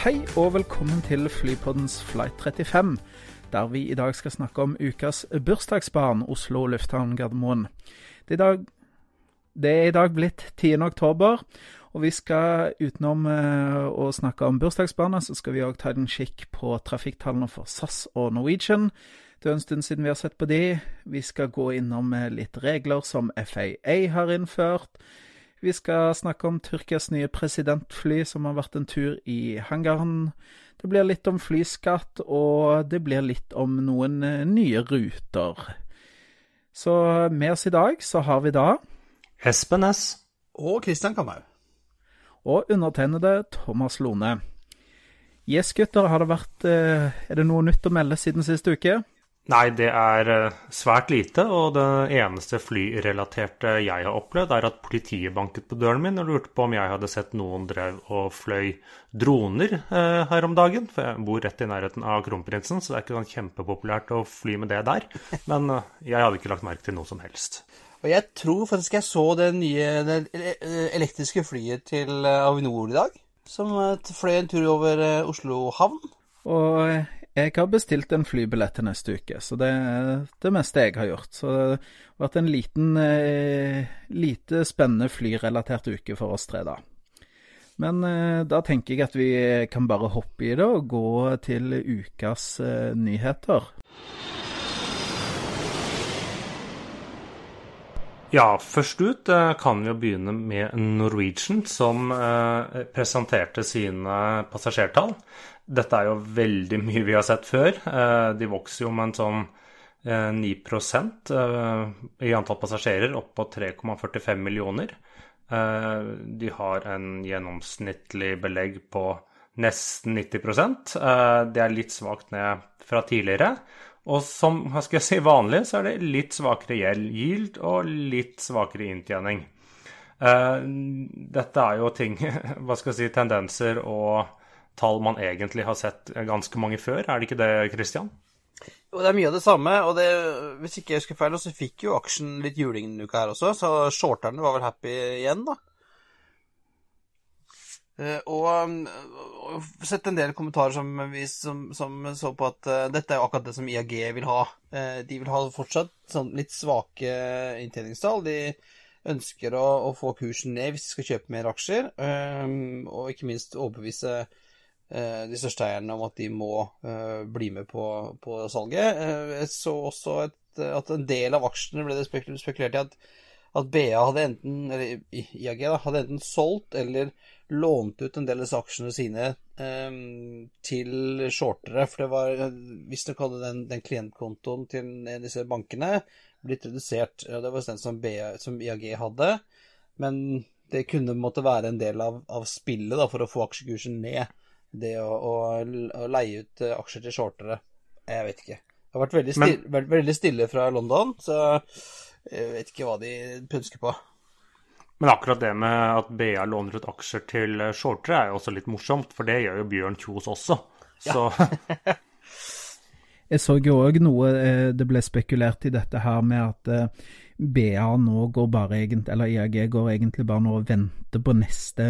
Hei og velkommen til Flypoddens Flight 35, der vi i dag skal snakke om ukas bursdagsbarn Oslo lufthavn Gardermoen. Det, det er i dag blitt 10. oktober, og vi skal utenom uh, å snakke om bursdagsbarna, så skal vi òg ta en kikk på trafikktallene for SAS og Norwegian. Det er en stund siden vi har sett på de. Vi skal gå innom uh, litt regler som FAA har innført. Vi skal snakke om Tyrkias nye presidentfly som har vært en tur i hangaren. Det blir litt om flyskatt, og det blir litt om noen eh, nye ruter. Så med oss i dag så har vi da Espen S. Og Kristian Kamau. Og undertegnede Thomas Lone. Yes, gutter, har det vært eh, Er det noe nytt å melde siden sist uke? Nei, det er eh, svært lite, og det eneste flyrelaterte jeg har opplevd, er at politiet banket på døren min og lurte på om jeg hadde sett noen drev og fløy droner eh, her om dagen. For jeg bor rett i nærheten av Kronprinsen, så det er ikke sånn kjempepopulært å fly med det der. Men eh, jeg hadde ikke lagt merke til noe som helst. Og jeg tror faktisk jeg så det nye det elektriske flyet til Avinor i dag. Som fløy en tur over Oslo havn. Og jeg har bestilt en flybillett til neste uke, så det er det meste jeg har gjort. Så det har vært en liten, eh, lite spennende flyrelatert uke for oss tre, da. Men eh, da tenker jeg at vi kan bare hoppe i det og gå til ukas eh, nyheter. Ja, først ut eh, kan vi jo begynne med Norwegian, som eh, presenterte sine passasjertall. Dette er jo veldig mye vi har sett før. Eh, de vokser jo med en sånn 9% i antall passasjerer, opp på 3,45 millioner. De har en gjennomsnittlig belegg på nesten 90% Det er litt svakt ned fra tidligere. Og som skal jeg si, vanlig så er det litt svakere yield og litt svakere inntjening. Dette er jo ting, hva skal jeg si, tendenser og tall man egentlig har sett ganske mange før, er det ikke det, Christian? Jo, det er mye av det samme, og det, hvis ikke jeg husker feil, så fikk jo aksjen litt juling denne uka her også, så shorterne var vel happy igjen, da. Eh, og, og sett en del kommentarer som, som, som, så på at uh, dette er akkurat det som IAG vil ha. Uh, de vil ha fortsatt sånn litt svake inntjeningstall. De ønsker å, å, få kursen ned hvis de skal kjøpe mer aksjer, um, og ikke minst overbevise uh, de største eierne om at de må bli med på, på salget. jeg så også et, at en del av aksjene ble det spekulert i at, at BA hadde enten, eller IAG da, hadde enten solgt eller lånt ut en del av aksjene sine eh, til shortere. For det var visstnok hadde den, den klientkontoen til disse bankene blitt redusert. Det var den som, BA, som IAG hadde. Men det kunne måtte være en del av, av spillet da, for å få aksjekursen ned. Det å, å, å leie ut eh, aksjer til shortere. Jeg vet ikke. Det har vært veldig stille, Men... vært veldig stille fra London, så jeg vet ikke hva de pønsker på. Men akkurat det med at BA låner ut aksjer til eh, shortere, er jo også litt morsomt, for det gjør jo Bjørn Kjos også. Så ja. Jeg så jo òg noe eh, det ble spekulert i dette her med at BA nå går bare egentlig, eller IAG går egentlig bare nå og venter på neste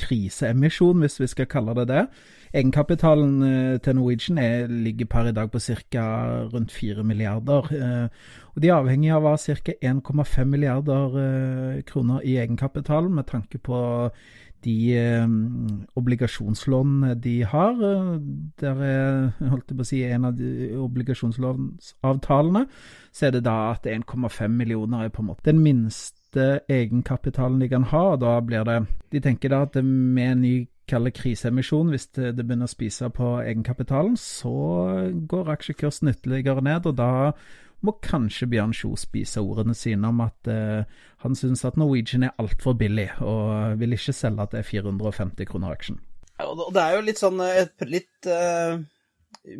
kriseemisjon, hvis vi skal kalle det det. Egenkapitalen til Norwegian er, ligger per i dag på ca. rundt 4 milliarder. Og De er avhengig av å ha ca. 1,5 milliarder eh, kroner i egenkapital, med tanke på de eh, obligasjonslånene de har. Der er holdt jeg på å si, en av de obligasjonslånsavtalene, så er det da at 1,5 millioner er på en måte den minste egenkapitalen de kan ha. og da blir det, De tenker da at med en ny kalle kriseemisjon, hvis det, begynner å spise på egenkapitalen, så går aksjekursen ytterligere ned. og da må kanskje Bjørn Kjos spise ordene sine om at eh, han syns at Norwegian er altfor billig, og vil ikke selge til 450 kroner aksjen. Ja, og det er jo litt sånn et, litt uh,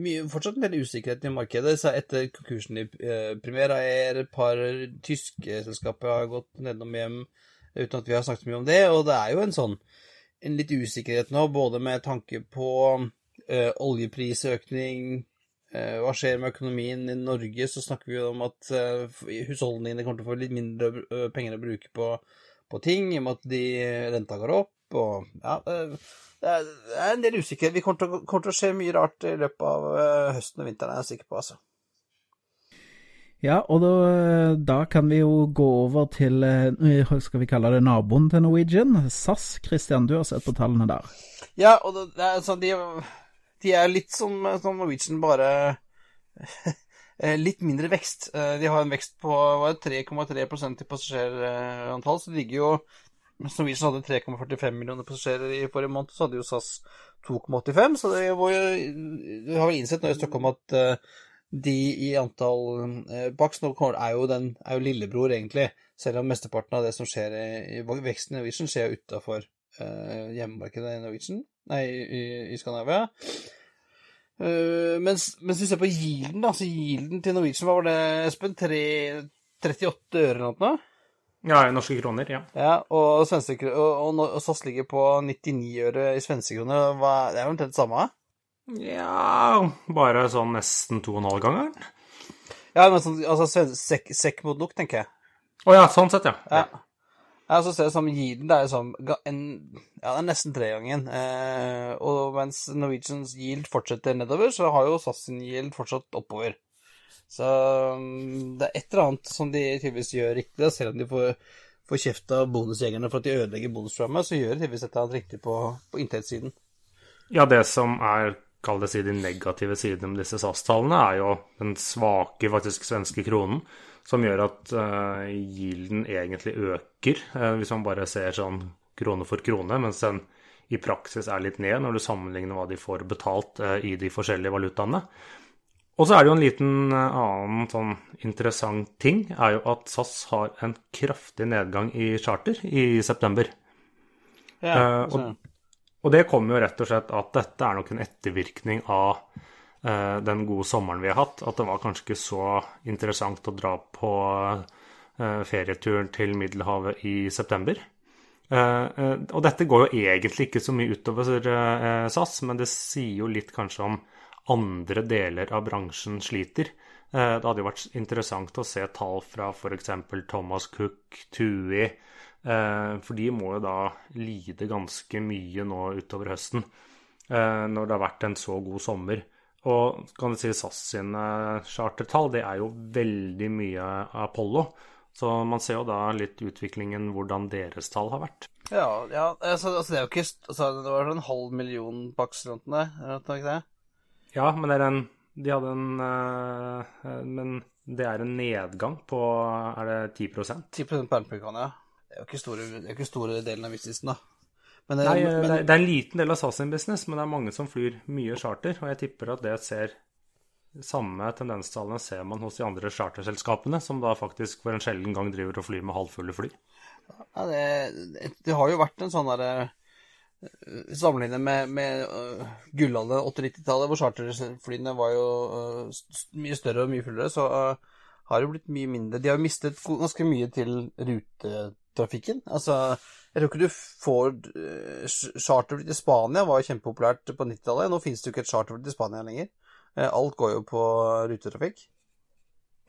mye, Fortsatt en del usikkerhet i markedet. Så etter konkursen i uh, Primera er et par tyske selskaper har gått nedom hjem uten at vi har snakket mye om det. Og det er jo en sånn en litt usikkerhet nå, både med tanke på uh, oljeprisøkning hva skjer med økonomien i Norge? Så snakker vi jo om at husholdningene kommer til å få litt mindre penger å bruke på, på ting, i og med at de renta går opp. Og ja, det er, en del usikkerhet. Vi kommer til, kommer til, å se mye rart i løpet av høsten og vinteren, er jeg sikker på. altså. Ja, og da, da, kan vi jo gå over til hva skal vi kalle det naboen til Norwegian, SAS. Christian, du har sett på tallene der. Ja, og det, det er sånn, de, de, er litt som, som Norwegian, bare eh, litt mindre vekst. De har en vekst på 3,3% i passasjerantall, så det ligger jo mens Norwegian hadde 3,45 millioner passasjerer i forrige måned, så hadde jo SAS 2,85. Så det har vel innsett nå i Stockholm at uh, de i antall uh, Bax nå er jo, den, er jo lillebror, egentlig. Selv om mesteparten av det som skjer i, i veksten i Norwegian, skjer utafor eh, hjemmemarkedet i Norwegian, nei, i, i Skandinavia. Uh, mens, mens vi ser på yielden, da, så yielden til Norwegian, hva var det, Espen? 3, 38 øre eller noe? Ja, i norske kroner, ja. ja og, svenske, og, og, og SAS ligger på 99 øre i svenske kroner. Det er omtrent det samme? Ja Bare sånn nesten to og en halv ganger? Ja, men sånn, altså sekk, sekk mot nok, tenker jeg. Å oh, ja, sånn sett, ja. ja. Ja, så ser jeg som Yeeden, det er liksom en, Ja, det er nesten tregangen. Eh, og mens Norwegians yield fortsetter nedover, så har jo SAS sin yield fortsatt oppover. Så um, det er et eller annet som de tydeligvis gjør riktig, selv om de får, får kjeft av bonusjegerne for at de ødelegger bonusprogrammet, så gjør de tydeligvis et eller annet riktig på, på inntektssiden. Ja, det som er kall det si, de negative sidene med disse SAS-tallene, er jo den svake, faktisk svenske kronen, som gjør at uh, gilden egentlig øker, uh, hvis man bare ser sånn krone for krone, mens den i praksis er litt ned når du sammenligner hva de får betalt uh, i de forskjellige valutaene. Og så er det jo en liten annen sånn interessant ting, er jo at SAS har en kraftig nedgang i charter i september. Ja, uh, og, og, det kommer jo rett og slett at dette er nok en ettervirkning av eh, den gode sommeren vi har hatt. At det var kanskje ikke så interessant å dra på eh, ferieturen til Middelhavet i september. og dette går jo egentlig ikke så mye utover SAS, men det sier jo litt kanskje om andre deler av bransjen sliter. Eh, det hadde jo vært interessant å se tall fra f.eks. Thomas Cook, Tui, eh, for de må jo da lide ganske mye nå utover høsten, eh, når det har vært en så god sommer. Og kan du si SAS sine chartertall, det er jo veldig mye Apollo. Så man ser jo da litt utviklingen, hvordan deres tall har vært. Ja, ja altså, altså det er jo ikke altså, Det var en halv million er det ikke det? Ja, men det er en De hadde en uh, Men det er en nedgang på Er det 10% 10 på Bernpulkan, ja. Det er jo ikke store, det er ikke store delen av businessen, da. Men, Nei, men, det, er, en liten del av SAS sin business, men det er mange som flyr mye charter. Og jeg tipper at det ser samme tendenstallene ser man hos de andre charterselskapene, som da faktisk for en sjelden gang driver og flyr med halvfulle fly. Ja, det, det har jo vært en sånn derre Sammenlignet med, med uh, gullalderen 80-90-tallet, hvor charterflyene var jo uh, mye større og mye fullere, så uh, har det blitt mye mindre. De har jo mistet ganske mye til rutetrafikken. Altså, jeg tror ikke du får uh, Charterfly til Spania var jo kjempepopulært på 90-tallet. Nå finnes det jo ikke et charterfly til Spania lenger. Uh, alt går jo på rutetrafikk.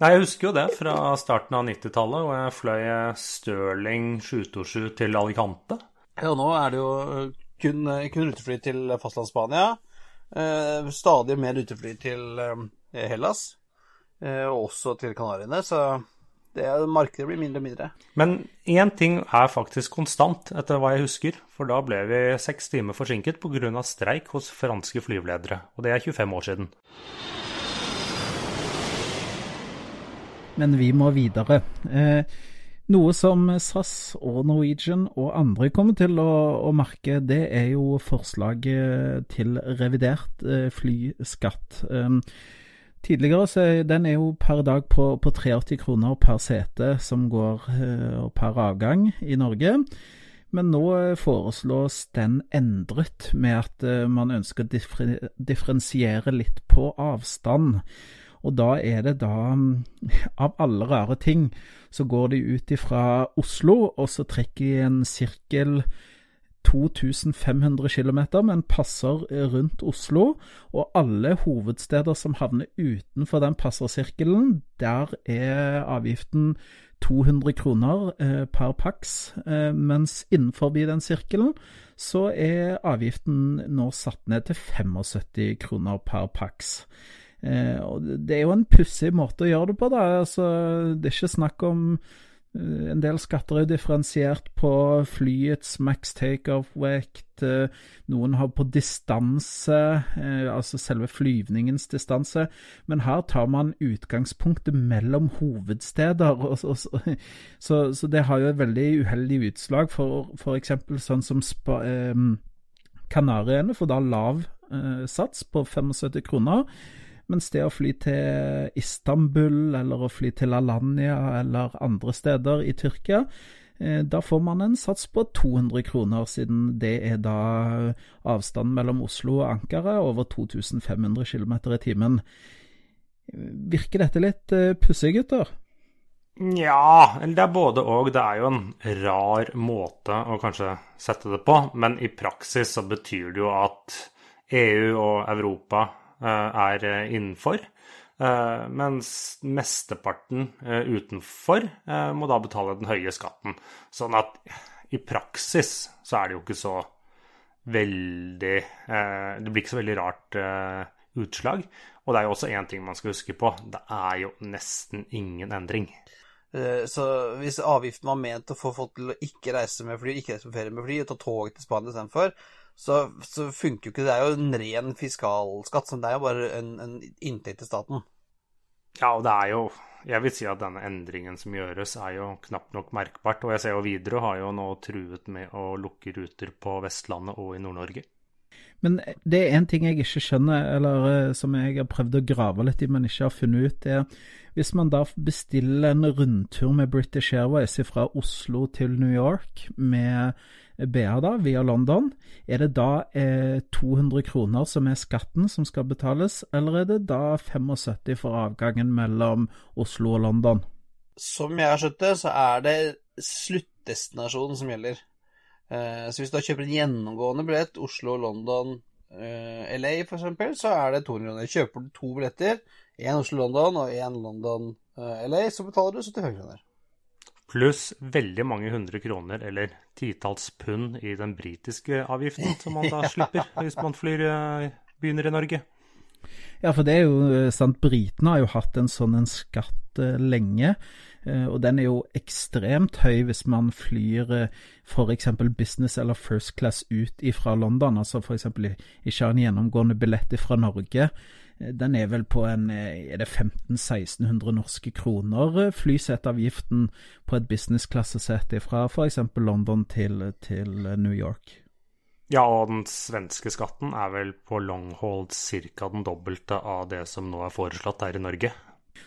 Nei, Jeg husker jo det fra starten av 90-tallet, hvor jeg fløy Stirling 727 til Alicante. Ja, nå er det jo kun, eh, kun rutefly til fastlands-Spania. Eh, stadig mer rutefly til eh, Hellas, eh, og også til Kanariene. Så det, markedet blir mindre og mindre. Men én ting er faktisk konstant, etter hva jeg husker. For da ble vi seks timer forsinket pga. streik hos franske flyveledere. Og det er 25 år siden. Men vi må videre. Eh, noe som SAS og Norwegian og andre kommer til å, å merke, det er jo forslaget til revidert eh, flyskatt. Um, tidligere så den er jo per dag på, på 83 kroner per sete som går uh, per avgang i Norge. Men nå foreslås den endret med at man ønsker å differensiere litt på avstand. Og da er det da, av alle rare ting, så går de ut ifra Oslo, og så trekker de en sirkel 2500 km, men passer rundt Oslo. Og alle hovedsteder som havner utenfor den passersirkelen, der er avgiften 200 kroner eh, per pax, eh, mens innenfor den sirkelen så er avgiften nå satt ned til 75 kroner per pax. Eh, det er jo en pussig måte å gjøre det på, da. Altså, det er ikke snakk om en del skatter er differensiert på flyets max takeoff-vekt. Eh, noen har på distanse, eh, altså selve flyvningens distanse. Men her tar man utgangspunktet mellom hovedsteder. Og, så, så, det har jo et veldig uheldig utslag for f.eks. sånn som Spa, eh, Kanariøyene får da lav eh, sats på 75 kroner. Mens det å fly til Istanbul, eller å fly til Alanya eller andre steder i Tyrkia, eh, da får man en sats på 200 kroner, siden det er da avstanden mellom Oslo og Ankara over 2500 km i timen. Virker dette litt uh, pussig, gutter? Ja, det er både og. Det er jo en rar måte å kanskje sette det på, men i praksis så betyr det jo at EU og Europa Eh, er eh, innenfor. Uh, mens mesteparten utenfor må da betale den høye skatten. Sånn at i praksis så er det jo ikke så veldig Det blir ikke så veldig rart utslag. Og det er jo også én ting man skal huske på. Det er jo nesten ingen endring. Så hvis avgiften var ment å få folk til å ikke reise med fly, ikke reise på ferie med fly, og ta tog til Spania istedenfor, så, så funker jo ikke det. Det er jo en ren fiskalskatt, så det er jo bare en, en inntekt til staten. Ja, og det er jo Jeg vil si at denne endringen som gjøres, er jo knapt nok merkbart. Og jeg ser jo Widerøe har jo nå truet med å lukke ruter på Vestlandet og i Nord-Norge. Men det er en ting jeg ikke skjønner, eller eh, som jeg har prøvd å grave litt i, men ikke har funnet ut. det er Hvis man da bestiller en rundtur med British Airways fra Oslo til New York med BA da, via London, er det da eh, 200 kroner som er skatten som skal betales, eller er det da 75 for avgangen mellom Oslo og London? Som jeg har skjønt det, så er det sluttdestinasjonen som gjelder. Eh, så hvis du da kjøper en gjennomgående billett, Oslo-London eh, LA f.eks., så er det 200 kroner. Kjøper du to billetter, én Oslo-London og én London-LA, eh, så betaler du 75 kroner pluss veldig mange hundre kroner eller titalls pund i den britiske avgiften som man da slipper hvis man flyr, begynner i Norge. Ja, for det er jo sant, britene har jo hatt en sånn en skatt lenge. Og den er jo ekstremt høy hvis man flyr f.eks. business eller first class ut fra London. Altså f.eks. ikke har en gjennomgående billett fra Norge Eh, den er vel på en eh, er det 1500-1600 norske kroner, eh, flysettavgiften på et businessklassesett fra f.eks. London til, til, New York. Ja, og den svenske skatten er vel på longhold ca. den dobbelte av det som nå er foreslått her i Norge.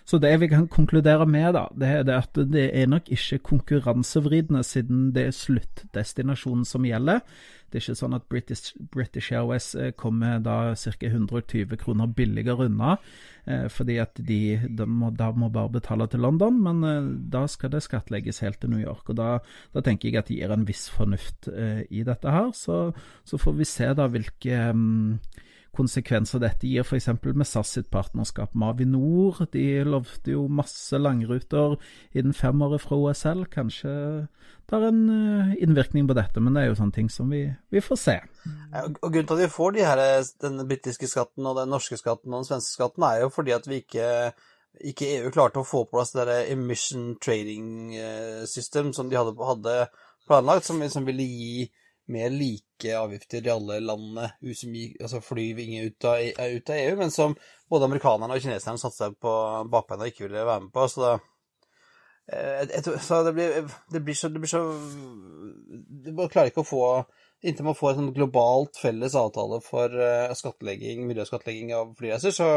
Så det vi kan konkludere med, da, det er at det er nok ikke konkurransevridende, siden det er sluttdestinasjonen som gjelder. Det er ikke sånn at British, British Airways eh, kommer da ca. 120 kroner billigere unna, eh, fordi at de, de må, da må bare betale til London, men eh, da skal det skattlegges helt til New York. og Da, da tenker jeg at det gir en viss fornuft i dette her. Så, så, får vi se da hvilke um, konsekvenser dette gir, f.eks. med SAS sitt partnerskap med Avinor. De lovte jo masse langruter innen fem år fra OSL. Kanskje det har en eh, innvirkning på dette, men det er jo sånne ting som vi, vi får se. Og Grunnen til at vi får de her, den britiske skatten og den norske skatten og den svenske skatten, er jo fordi at vi ikke ikke EU klarte å få på plass det der emission trading eh, system som de hadde, hadde planlagt, som, som ville gi mer like avgifter i alle landene som altså flyving ut ut av EU, men som både amerikanerne og kineserne satte seg på bakbeina og ikke ville være med på. Så, da, jeg, jeg, så det, blir, det, blir, så Det blir så Du bare klarer ikke å få Inntil man får en sånn globalt felles avtale for uh, skattlegging, miljøskattlegging av flyreiser, så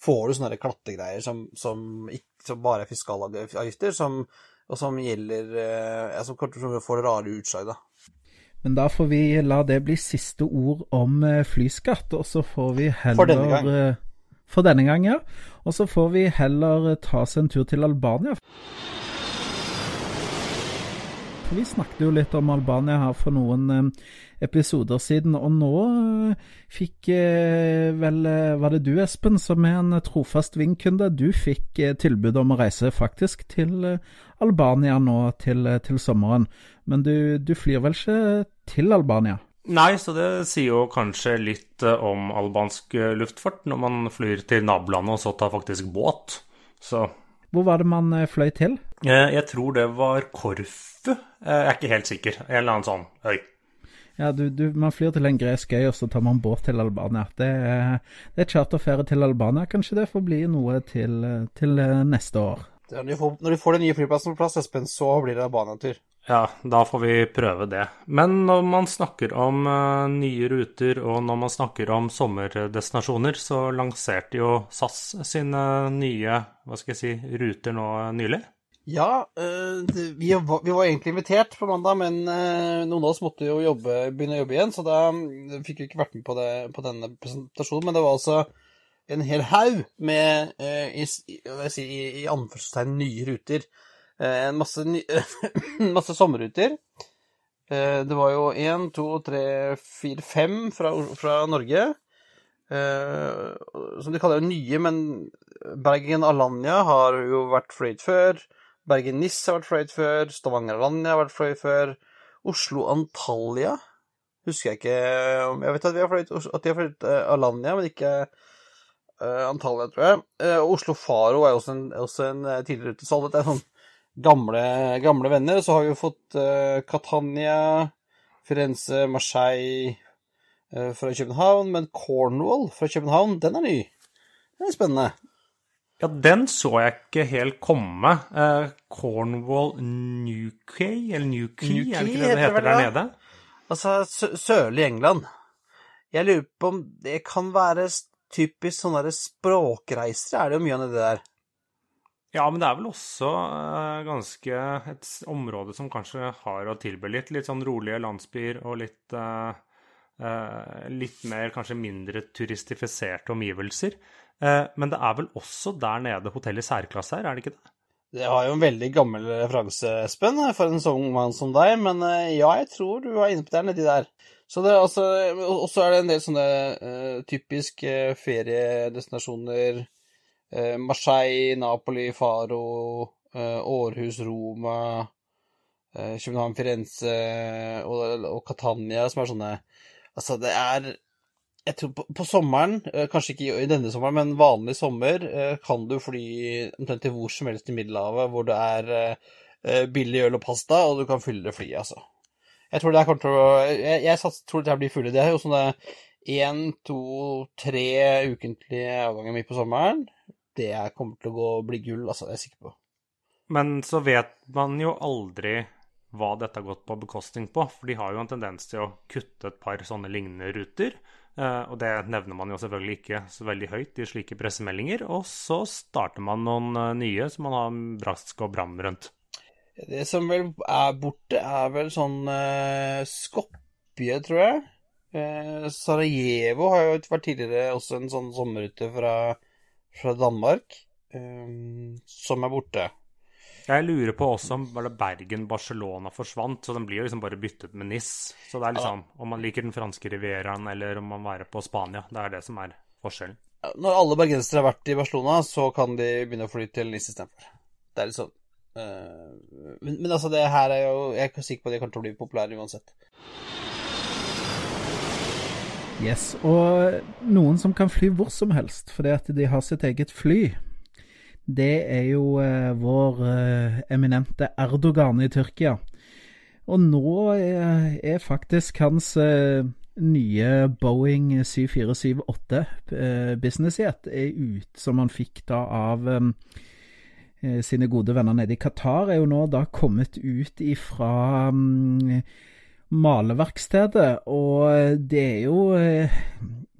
får du sånne klattegreier som, som, som bare er fiskalavgifter, som, og som gjelder ja, Som får rare utslag, da. Men da får vi la det bli siste ord om eh, flyskatt, og så får vi heller For denne gang. eh, For denne gang, ja. Og så får vi heller ta oss en tur til Albania. Vi snakket jo litt om Albania her for noen eh, episoder siden, og nå eh, fikk eh, vel eh, Var det du, Espen, som er en trofast Ving-kunde? Du fikk tilbud om å reise faktisk til Albania nå til, til sommeren. Men du, du flyr vel ikke til Albania? Nei, så det sier jo kanskje litt om albansk luftfart når man flyr til nabolandet og så tar faktisk båt. Så Hvor var det man fløy til? jeg tror det var Korfu. Jeg er ikke helt sikker. En eller annen sånn øy. Ja, du, du, Man flyr til en gresk øy, og så tar man båt til Albania. Det er, det er charterferie til Albania. Kanskje det får bli noe til, eh, til eh, neste år. Er Når du får, når de får den nye flyplassen på plass, Espen, så blir det Albania-tur. Ja, da får vi prøve det. Men når man snakker om uh, nye ruter, og når man snakker om sommerdestinasjoner, så lanserte jo SAS sine nye, hva skal jeg si, ruter nå nylig. Ja, eh, vi var, egentlig invitert på mandag, men eh, noen av oss måtte jo jobbe, begynne å jobbe igjen, så da mm, fikk vi ikke vært med på, det, på denne presentasjonen. Men det var altså en hel haug med eh, i, i, i, anførselstegn nye ruter. En masse, ny, masse sommerruter. Det var jo én, to, tre, fire, fem fra, fra Norge. Som de kaller jo nye, men Bergen-Alanya har jo vært fløyet før. Bergen-Nis har vært fløyet før. Stavanger-Alanya har vært fløyet før. Oslo-Antalya husker jeg ikke Jeg vet at, vi har fløyet, at de har fløyet eh, Alanya, men ikke eh, Antalya, tror jeg. Eh, og Oslo-Faro er også en, også en tidligere rute. Så alle er sånn gamle, gamle venner. Så har vi jo fått Catania, Firenze, Marseille fra København. Men Cornwall fra København, den er ny. Den er spennende. Ja, den så jeg ikke helt komme. Eh, Cornwall Newquay, eller Newquay, er det ikke det det heter der nede? Altså, sørlig England. Jeg lurer på om det kan være typisk sånne språkreiser. Er det jo mye av det der? Ja, men det er vel også eh, ganske et område som kanskje har å tilby litt. Litt sånn rolige landsbyer og litt eh, eh, Litt mer, kanskje mindre turistifiserte omgivelser. Eh, men det er vel også der nede hotellet i særklasse er, er det ikke det? Det var jo en veldig gammel referanse, Espen, for en sånn mann som deg, men eh, ja, jeg tror du var inne på det nedi der. Så det er altså også er det en del sånne uh, typiske feriedestinasjoner. Uh, Marseille, Napoli, Faro, uh, Århus, Roma, København, Firenze og, og Catania, som er sånne Altså, det er jeg tror på, på sommeren, eh, kanskje ikke i, denne sommeren, men vanlig sommer, eh, kan du fly omtrent til hvor som helst i Middelhavet, hvor det er eh, billig øl og pasta, og du kan fylle flyet, altså. Jeg tror det her kommer å Jeg, jeg tror det her blir fulle. Det er jo sånne én, to, tre ukentlige avganger midt på sommeren. Det kommer til å gå, bli gull, altså. Det er jeg sikker på. Men så vet man jo aldri hva dette har gått på bekostning på, for de har jo en tendens til å kutte et par sånne lignende ruter. Eh, Og det nevner man jo selvfølgelig ikke så veldig høyt i slike pressemeldinger. Og så starter man noen eh, nye som man har brask og bram rundt. Det som vel er borte, er vel sånn uh, Skopje, tror jeg. Uh, Sarajevo har jo vært tidligere også en sånn sommerrute fra, fra Danmark, um, som er borte. Jeg lurer på også om var det Bergen-Barcelona forsvant, så den blir jo liksom bare byttet med NIS. Så det er liksom om man liker den franske rivieraen eller om man er på Spania. Det er det som er forskjellen. Når alle bergensere har vært i Barcelona, så kan de begynne å fly til NIS istedenfor. Det er litt sånn eh, men, men altså, det her er jo Jeg er ikke sikker på at de kommer til å bli populære uansett. Yes, og noen som kan fly hvor som helst fordi at de har sitt eget fly, det er jo eh, vår eh, eminente Erdogan i Tyrkia. Og nå er, er faktisk hans eh, nye Boeing 7478 eh, businessjet ut, som han fikk da av eh, eh, sine gode venner nede i Qatar, er jo nå da kommet ut ifra mm, maleverkstedet, og det er jo eh,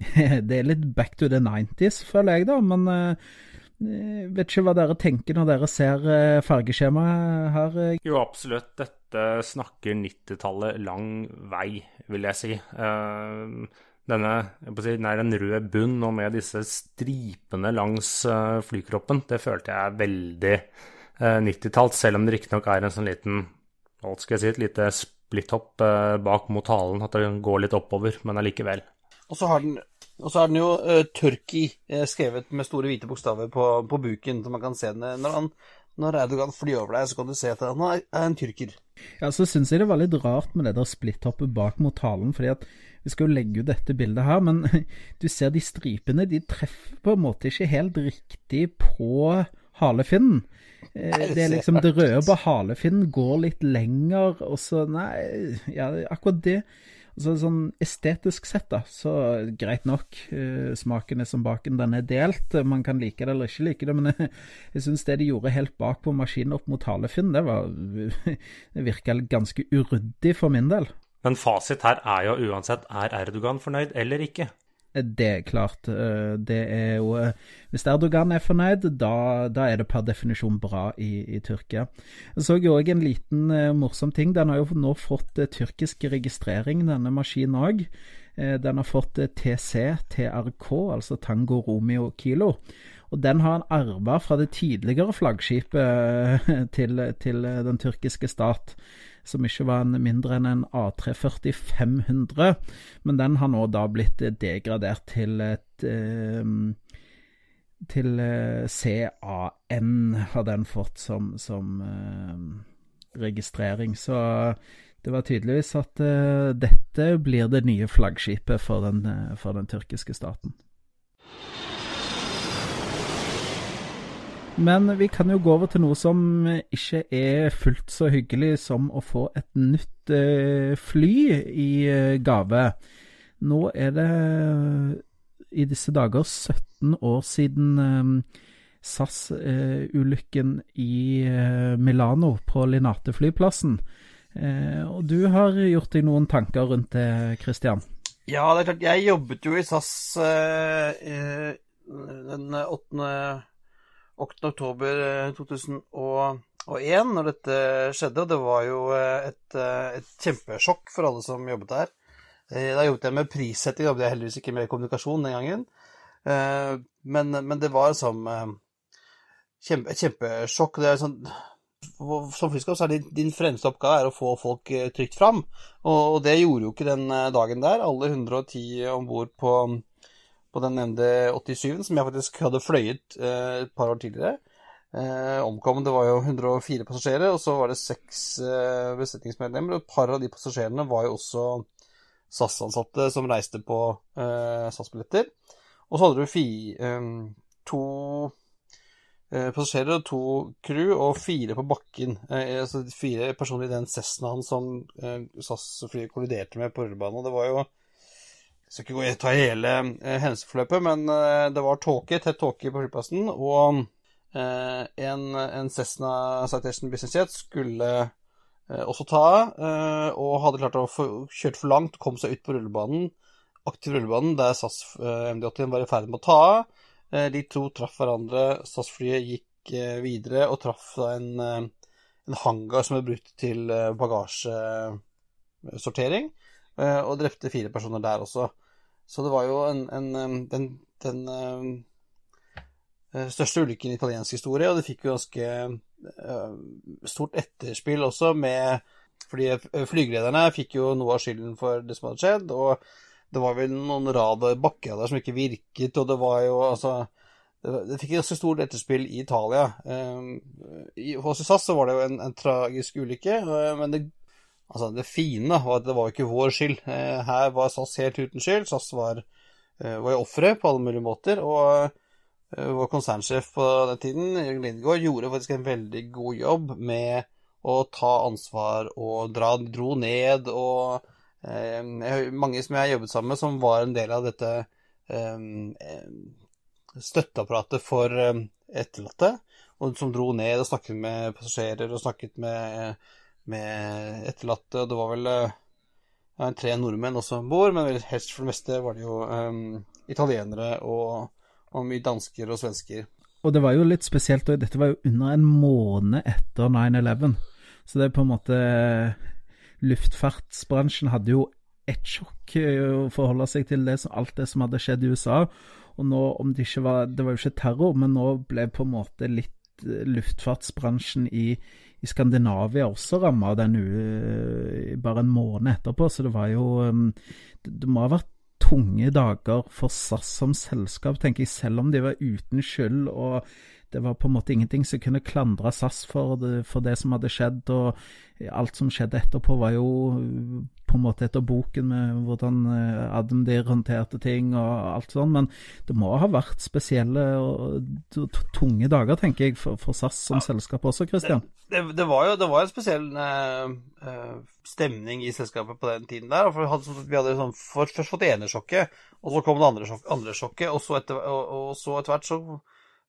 Det er litt back to the 90s, føler jeg, da, men eh, vet ikke hva dere tenker når dere ser eh, fargeskjemaet her. eh. Jo, absolutt. Dette snakker 90-tallet lang vei, vil jeg si. Denne si, den er en rød bunn, og med disse stripene langs flykroppen, det følte jeg er veldig 90-talls, selv om det riktignok er en sånn liten hva skal jeg si, et lite splitthopp bak mot halen, at det går litt oppover, men allikevel. Og så har den, har den jo uh, Turkey uh, skrevet med store hvite bokstaver på, på buken, så man kan se den når, han, når Erdogan flyr over deg, så kan du se at han er, en tyrker. Ja, så syns jeg det var litt rart med det der splitthoppet bak mot halen, fordi at vi skal jo legge ut dette bildet her, men du ser de stripene, de treffer på en måte ikke helt riktig på halefinnen. Eh, det er liksom det røde på halefinnen går litt lenger, og så Nei, ja, akkurat det Altså Sånn estetisk sett, da, så greit nok. Uh, smaken er som baken, den er delt. Man kan like det eller ikke like det, men jeg, jeg syns det de gjorde helt bak på maskinen opp mot Halefinn, det var Det virka ganske uryddig for min del. Men fasit her er jo uansett, er Erdogan fornøyd eller ikke? Det er klart. Eh, det er jo eh, Hvis Erdogan er fornøyd, da, da er det per definisjon bra i, i Tyrkia. Jeg så jo òg en liten morsom ting. Den har jo nå fått tyrkisk registrering, denne maskinen òg. Den har fått TC, TRK, altså Tango Romeo Kilo. Og den har han arva fra det tidligere flaggskipet til, til den tyrkiske stat som ikke var en mindre enn en A340 500. Men den har nå da blitt degradert til et eh, Til eh, CAN har den fått som, som eh, registrering. Så det var tydeligvis at uh, dette blir det nye flaggskipet for den, uh, for den tyrkiske staten. Men vi kan jo gå over til noe som ikke er fullt så hyggelig som å få et nytt eh, fly i eh, gave. Nå er det i disse dager 17 år siden eh, SAS-ulykken i Milano på Linate-flyplassen. Og du har gjort deg noen tanker rundt det, Christian? Ja, det er klart. Jeg jobbet jo i SAS den 8. 8.10.2001 eh, når dette skjedde, og det var jo eh, et, eh, et, kjempesjokk for alle som jobbet der. Da jobbet jeg med prissetting, jobbet jeg heldigvis ikke med kommunikasjon den gangen. Men, men det var som kjempe, kjempesjokk. Det er sånn, som flyskap så er din, din fremste oppgave er å få folk trygt fram, og, og det gjorde jo ikke den dagen der. Alle 110 om bord på på den nevnte 87, som jeg faktisk hadde fløyet eh, et par år tidligere. Eh, omkom det var jo 104 passasjerer, og så var det seks eh, besetningsmedlemmer. Og et par av de passasjerene var jo også SAS-ansatte som reiste på eh, SAS-billetter. Og så hadde du fi, eh, to eh, passasjerer og to crew, og fire på bakken. altså fire personer i den Cessnaen som SAS-flyet kolliderte med på rullebanen. Og det var jo skal ikke gå og ta hele eh, hendelsesforløpet, men eh, det var tåke, tett tåke på flyplassen, og eh, en, en Cessna Citation Business Jet skulle også ta eh, og hadde klart å få kjørt for langt, kom seg ut på rullebanen, aktiv rullebanen, der SAS eh, MD-81 var i ferd med å ta av. de to traff hverandre, SAS-flyet gikk videre og traff en, en hangar som ble brukt til bagasjesortering. Og drepte fire personer der også. Så det var jo en, en, den, den uh, største ulykken i italiensk historie, og det fikk jo ganske uh, stort etterspill også med Fordi flygelederne fikk jo noe av skylden for det som hadde skjedd, og det var vel noen rad bakkerader som ikke virket, og det var jo altså det, fikk ganske stort etterspill i Italia. Hos SAS så var det jo en, en tragisk ulykke, men det Altså, det fine var at det var ikke vår skyld. Eh, her var SAS helt uten skyld. SAS var, eh, var jo offeret på alle mulige måter. Og eh, vår konsernsjef på den tiden, Jørgen Lindgaard, gjorde faktisk en veldig god jobb med å ta ansvar og dra, dro ned og eh, Mange som jeg har jobbet sammen med, som var en del av dette eh, støtteapparatet for eh, etterlatte, og som dro ned og snakket med passasjerer og snakket med med etterlatte. Det var vel ja, tre nordmenn også om bord, men helst for det meste var det jo um, italienere og, og, mye dansker og svensker. Og det var jo litt spesielt, og dette var jo under en måned etter 9-11. Så det er på en måte Luftfartsbransjen hadde jo ett sjokk å forholde seg til det, alt det som hadde skjedd i USA. Og nå, om det ikke var Det var jo ikke terror, men nå ble på en måte litt luftfartsbransjen i, i Skandinavia også ramma den bare en måned etterpå. Så det var jo Det, det må ha vært tunge dager for SAS som selskap, tenker jeg, selv om de var uten skyld. og det var på en måte ingenting som kunne klandre SAS for det, for det som hadde skjedd. Og alt som skjedde etterpå, var jo på en måte etter boken med hvordan eh, Adam Deer håndterte ting og alt sånn. Men det må ha vært spesielle og tunge dager, tenker jeg, for, for SAS som ja. selskap også, Christian. Det, det, det, var jo det var en spesiell eh, eh stemning i selskapet på den tiden der. For vi hadde, vi hadde sånn, først fått enersjokket, og så kom det andre, sjok, andre sjokket, og så etter, og, og så etter hvert så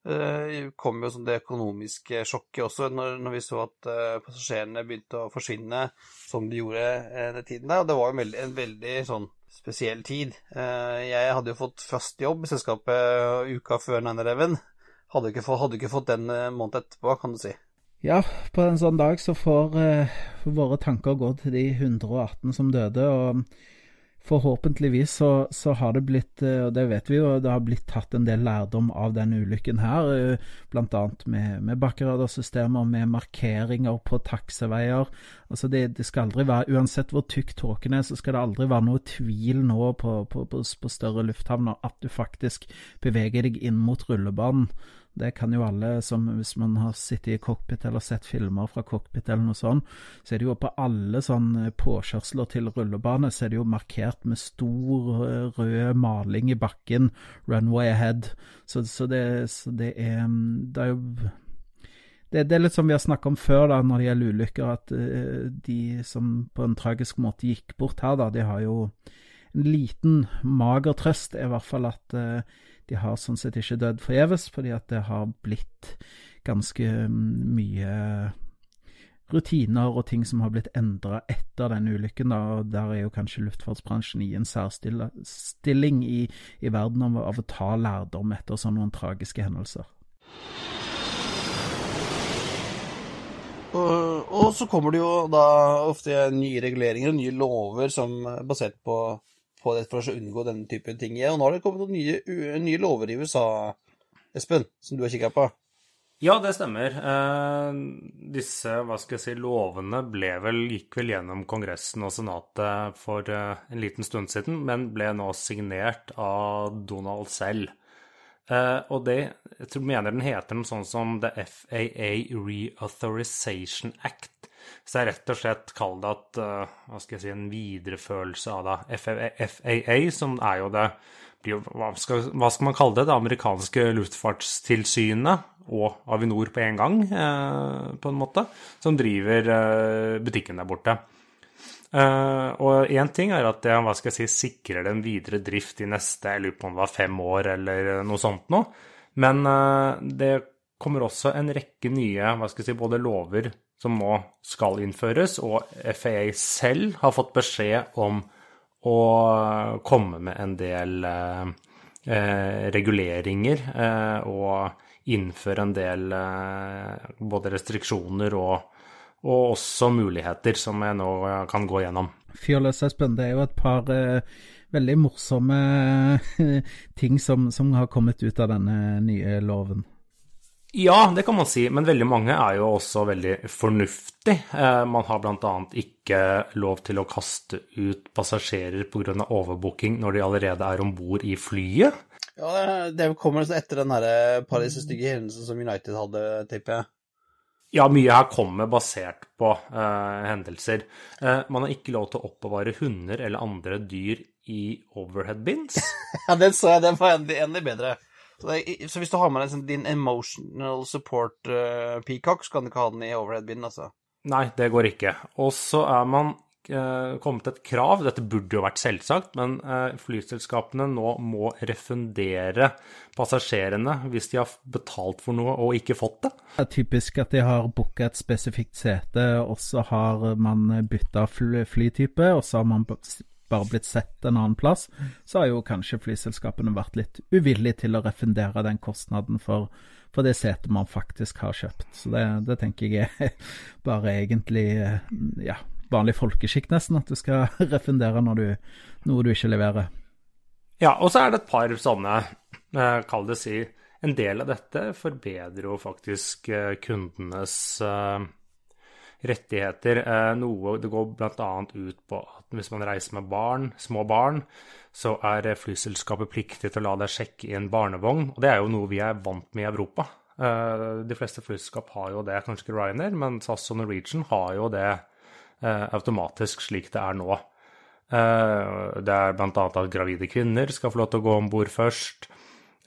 Uh, kom jo det økonomiske sjokket også, når, når vi så at uh, passasjerene begynte å forsvinne som de gjorde uh, den tiden der. Og det var jo en veldig, en veldig sånn spesiell tid. jeg hadde jo fått fast jobb i selskapet uka før 9-11. Hadde, hadde ikke fått den måneden etterpå, kan du si. Ja, på en sånn dag så får våre tanker gå til de 118 som døde. og Forhåpentligvis så, så, har det blitt, eh, og det vet vi jo, det har blitt tatt en del lærdom av denne ulykken her. Eh, Bl.a. med, med bakkeradarsystemer, med markeringer på takseveier. Altså det, det, skal aldri være, Uansett hvor tykk tåken er, så skal det aldri være noe tvil nå på, på, på, på større lufthavner at du faktisk beveger deg inn mot rullebanen. Det kan jo alle som Hvis man har sittet i cockpit eller sett filmer fra cockpit eller noe sånt, så er det jo på alle sånne påkjørsler til rullebane, så er det jo markert med stor eh, rød maling i bakken 'runway ahead'. Så, så, det, så det, er Det er jo det, det, er litt som vi har snakket om før da, når det gjelder ulykker, at uh, de som på en tragisk måte gikk bort her, da, de har jo en liten mager trøst, er i hvert fall at uh, de har sånn sett ikke dødd forgjeves, fordi at det har blitt ganske mm, mye rutiner og ting som har blitt endra etter den ulykken. Da, og Der er jo kanskje luftfartsbransjen i en særstilling i, i verden av, av, å ta lærdom etter sånne noen tragiske hendelser. Og, og, så kommer det jo da ofte nye reguleringer og nye lover som er basert på på det for å unngå denne typen ting. Og nå har det kommet noen nye, nye lover i USA, Espen, som du har kikka på. Ja, det stemmer. Eh, disse hva skal jeg si, lovene vel, gikk vel gjennom Kongressen og Senatet for eh, en liten stund siden, men ble nå signert av Donald selv. Eh, og det jeg tror, mener den heter noe sånn som The FAA Reauthorization Act. Så det rett og slett kall det at uh, Hva skal jeg si En viderefølelse av da FAA, som er jo det hva skal, hva skal, man kalle det? Det amerikanske luftfartstilsynet og Avinor på en gang, eh, på en måte, som driver eh, butikken der borte. Uh, og én ting er at det hva skal jeg si, sikrer den videre drift i neste jeg lurer på om det var fem år eller noe sånt noe. Men uh, det kommer også en rekke nye hva skal jeg si, både lover som nå skal innføres, og FAA selv har fått beskjed om å komme med en del eh, eh, reguleringer eh, og innføre en del eh, både restriksjoner og, og, også muligheter, som jeg nå kan gå gjennom. Fyrløs Espen, det er jo et par eh, veldig morsomme ting som, som har kommet ut av denne nye loven. Ja, det kan man si, men veldig mange er jo også veldig fornuftig. Eh, man har bl.a. ikke lov til å kaste ut passasjerer pga. overbooking når de allerede er om bord i flyet. Ja, det kommer etter den Paris-stygge hendelsen som United hadde, tipper jeg. Ja, mye her kommer basert på uh, hendelser. Uh, man har ikke lov til å oppbevare hunder eller andre dyr i overhead bins. ja, den så jeg. Den var enda bedre. Så, det, så, hvis du har med deg din emotional support uh, peacock, så kan du ikke ha den i overhead-binden, altså? Nei, det går ikke. Og så er man uh, kommet et krav, dette burde jo vært selvsagt, men uh, flyselskapene nå må refundere passasjerene hvis de har betalt for noe og ikke fått det. Det er typisk at de har booka et spesifikt sete, og så har man bytta fly, flytype, og så har man bare blitt sett en annen plass, så har jo kanskje flyselskapene vært litt uvillige til å refundere den kostnaden for, for det setet man faktisk har kjøpt. Så det, det tenker jeg er bare egentlig ja, vanlig folkeskikk, nesten, at du skal refundere når du, noe du ikke leverer. Ja, og så er det et par sånne, eh, kall det si, en del av dette forbedrer jo faktisk eh, kundenes eh, rettigheter. Noe det går bl.a. ut på at hvis man reiser med barn, små barn, så er flyselskapet pliktig til å la deg sjekke i en barnevogn. Og det er jo noe vi er vant med i Europa. De fleste flyselskap har jo det, kanskje ikke Ryanair, men SAS og Norwegian har jo det automatisk slik det er nå. Eh, det er bl.a. at gravide kvinner skal få lov til å gå om bord først.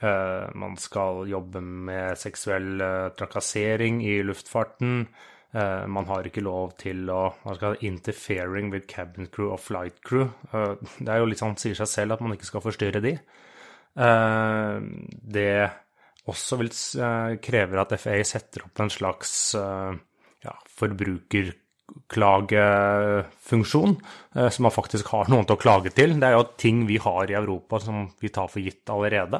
Eh, man skal jobbe med seksuell eh, trakassering i luftfarten. Man har ikke lov til å skal interfering with cabin crew og flight crew. Det er jo litt sånn sier seg selv at man ikke skal forstyrre de. Det også vil krever at FA setter opp en slags ja, forbrukerklagefunksjon, eh, man faktisk har noen til å klage til. Det er jo ting vi har i Europa som vi tar for gitt allerede.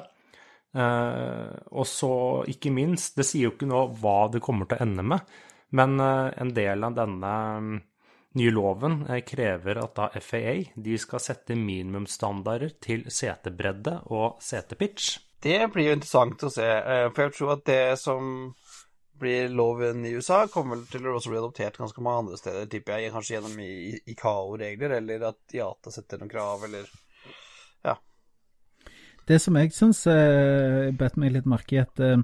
Og så, ikke minst, det sier jo ikke noe hva det kommer til å ende med, men eh, en del av denne mm, nye loven krever at da FAA de skal sette minimumsstandarder til setebredde og setepitch. Det blir jo interessant å se, for jeg tror at det som blir loven i USA, kommer til å også bli adoptert ganske mange andre steder, tipper jeg. Kanskje gjennom ICAO-regler, eller at IATA setter noen krav, eller ja. Det som jeg syns uh, bet meg litt merke i, at uh,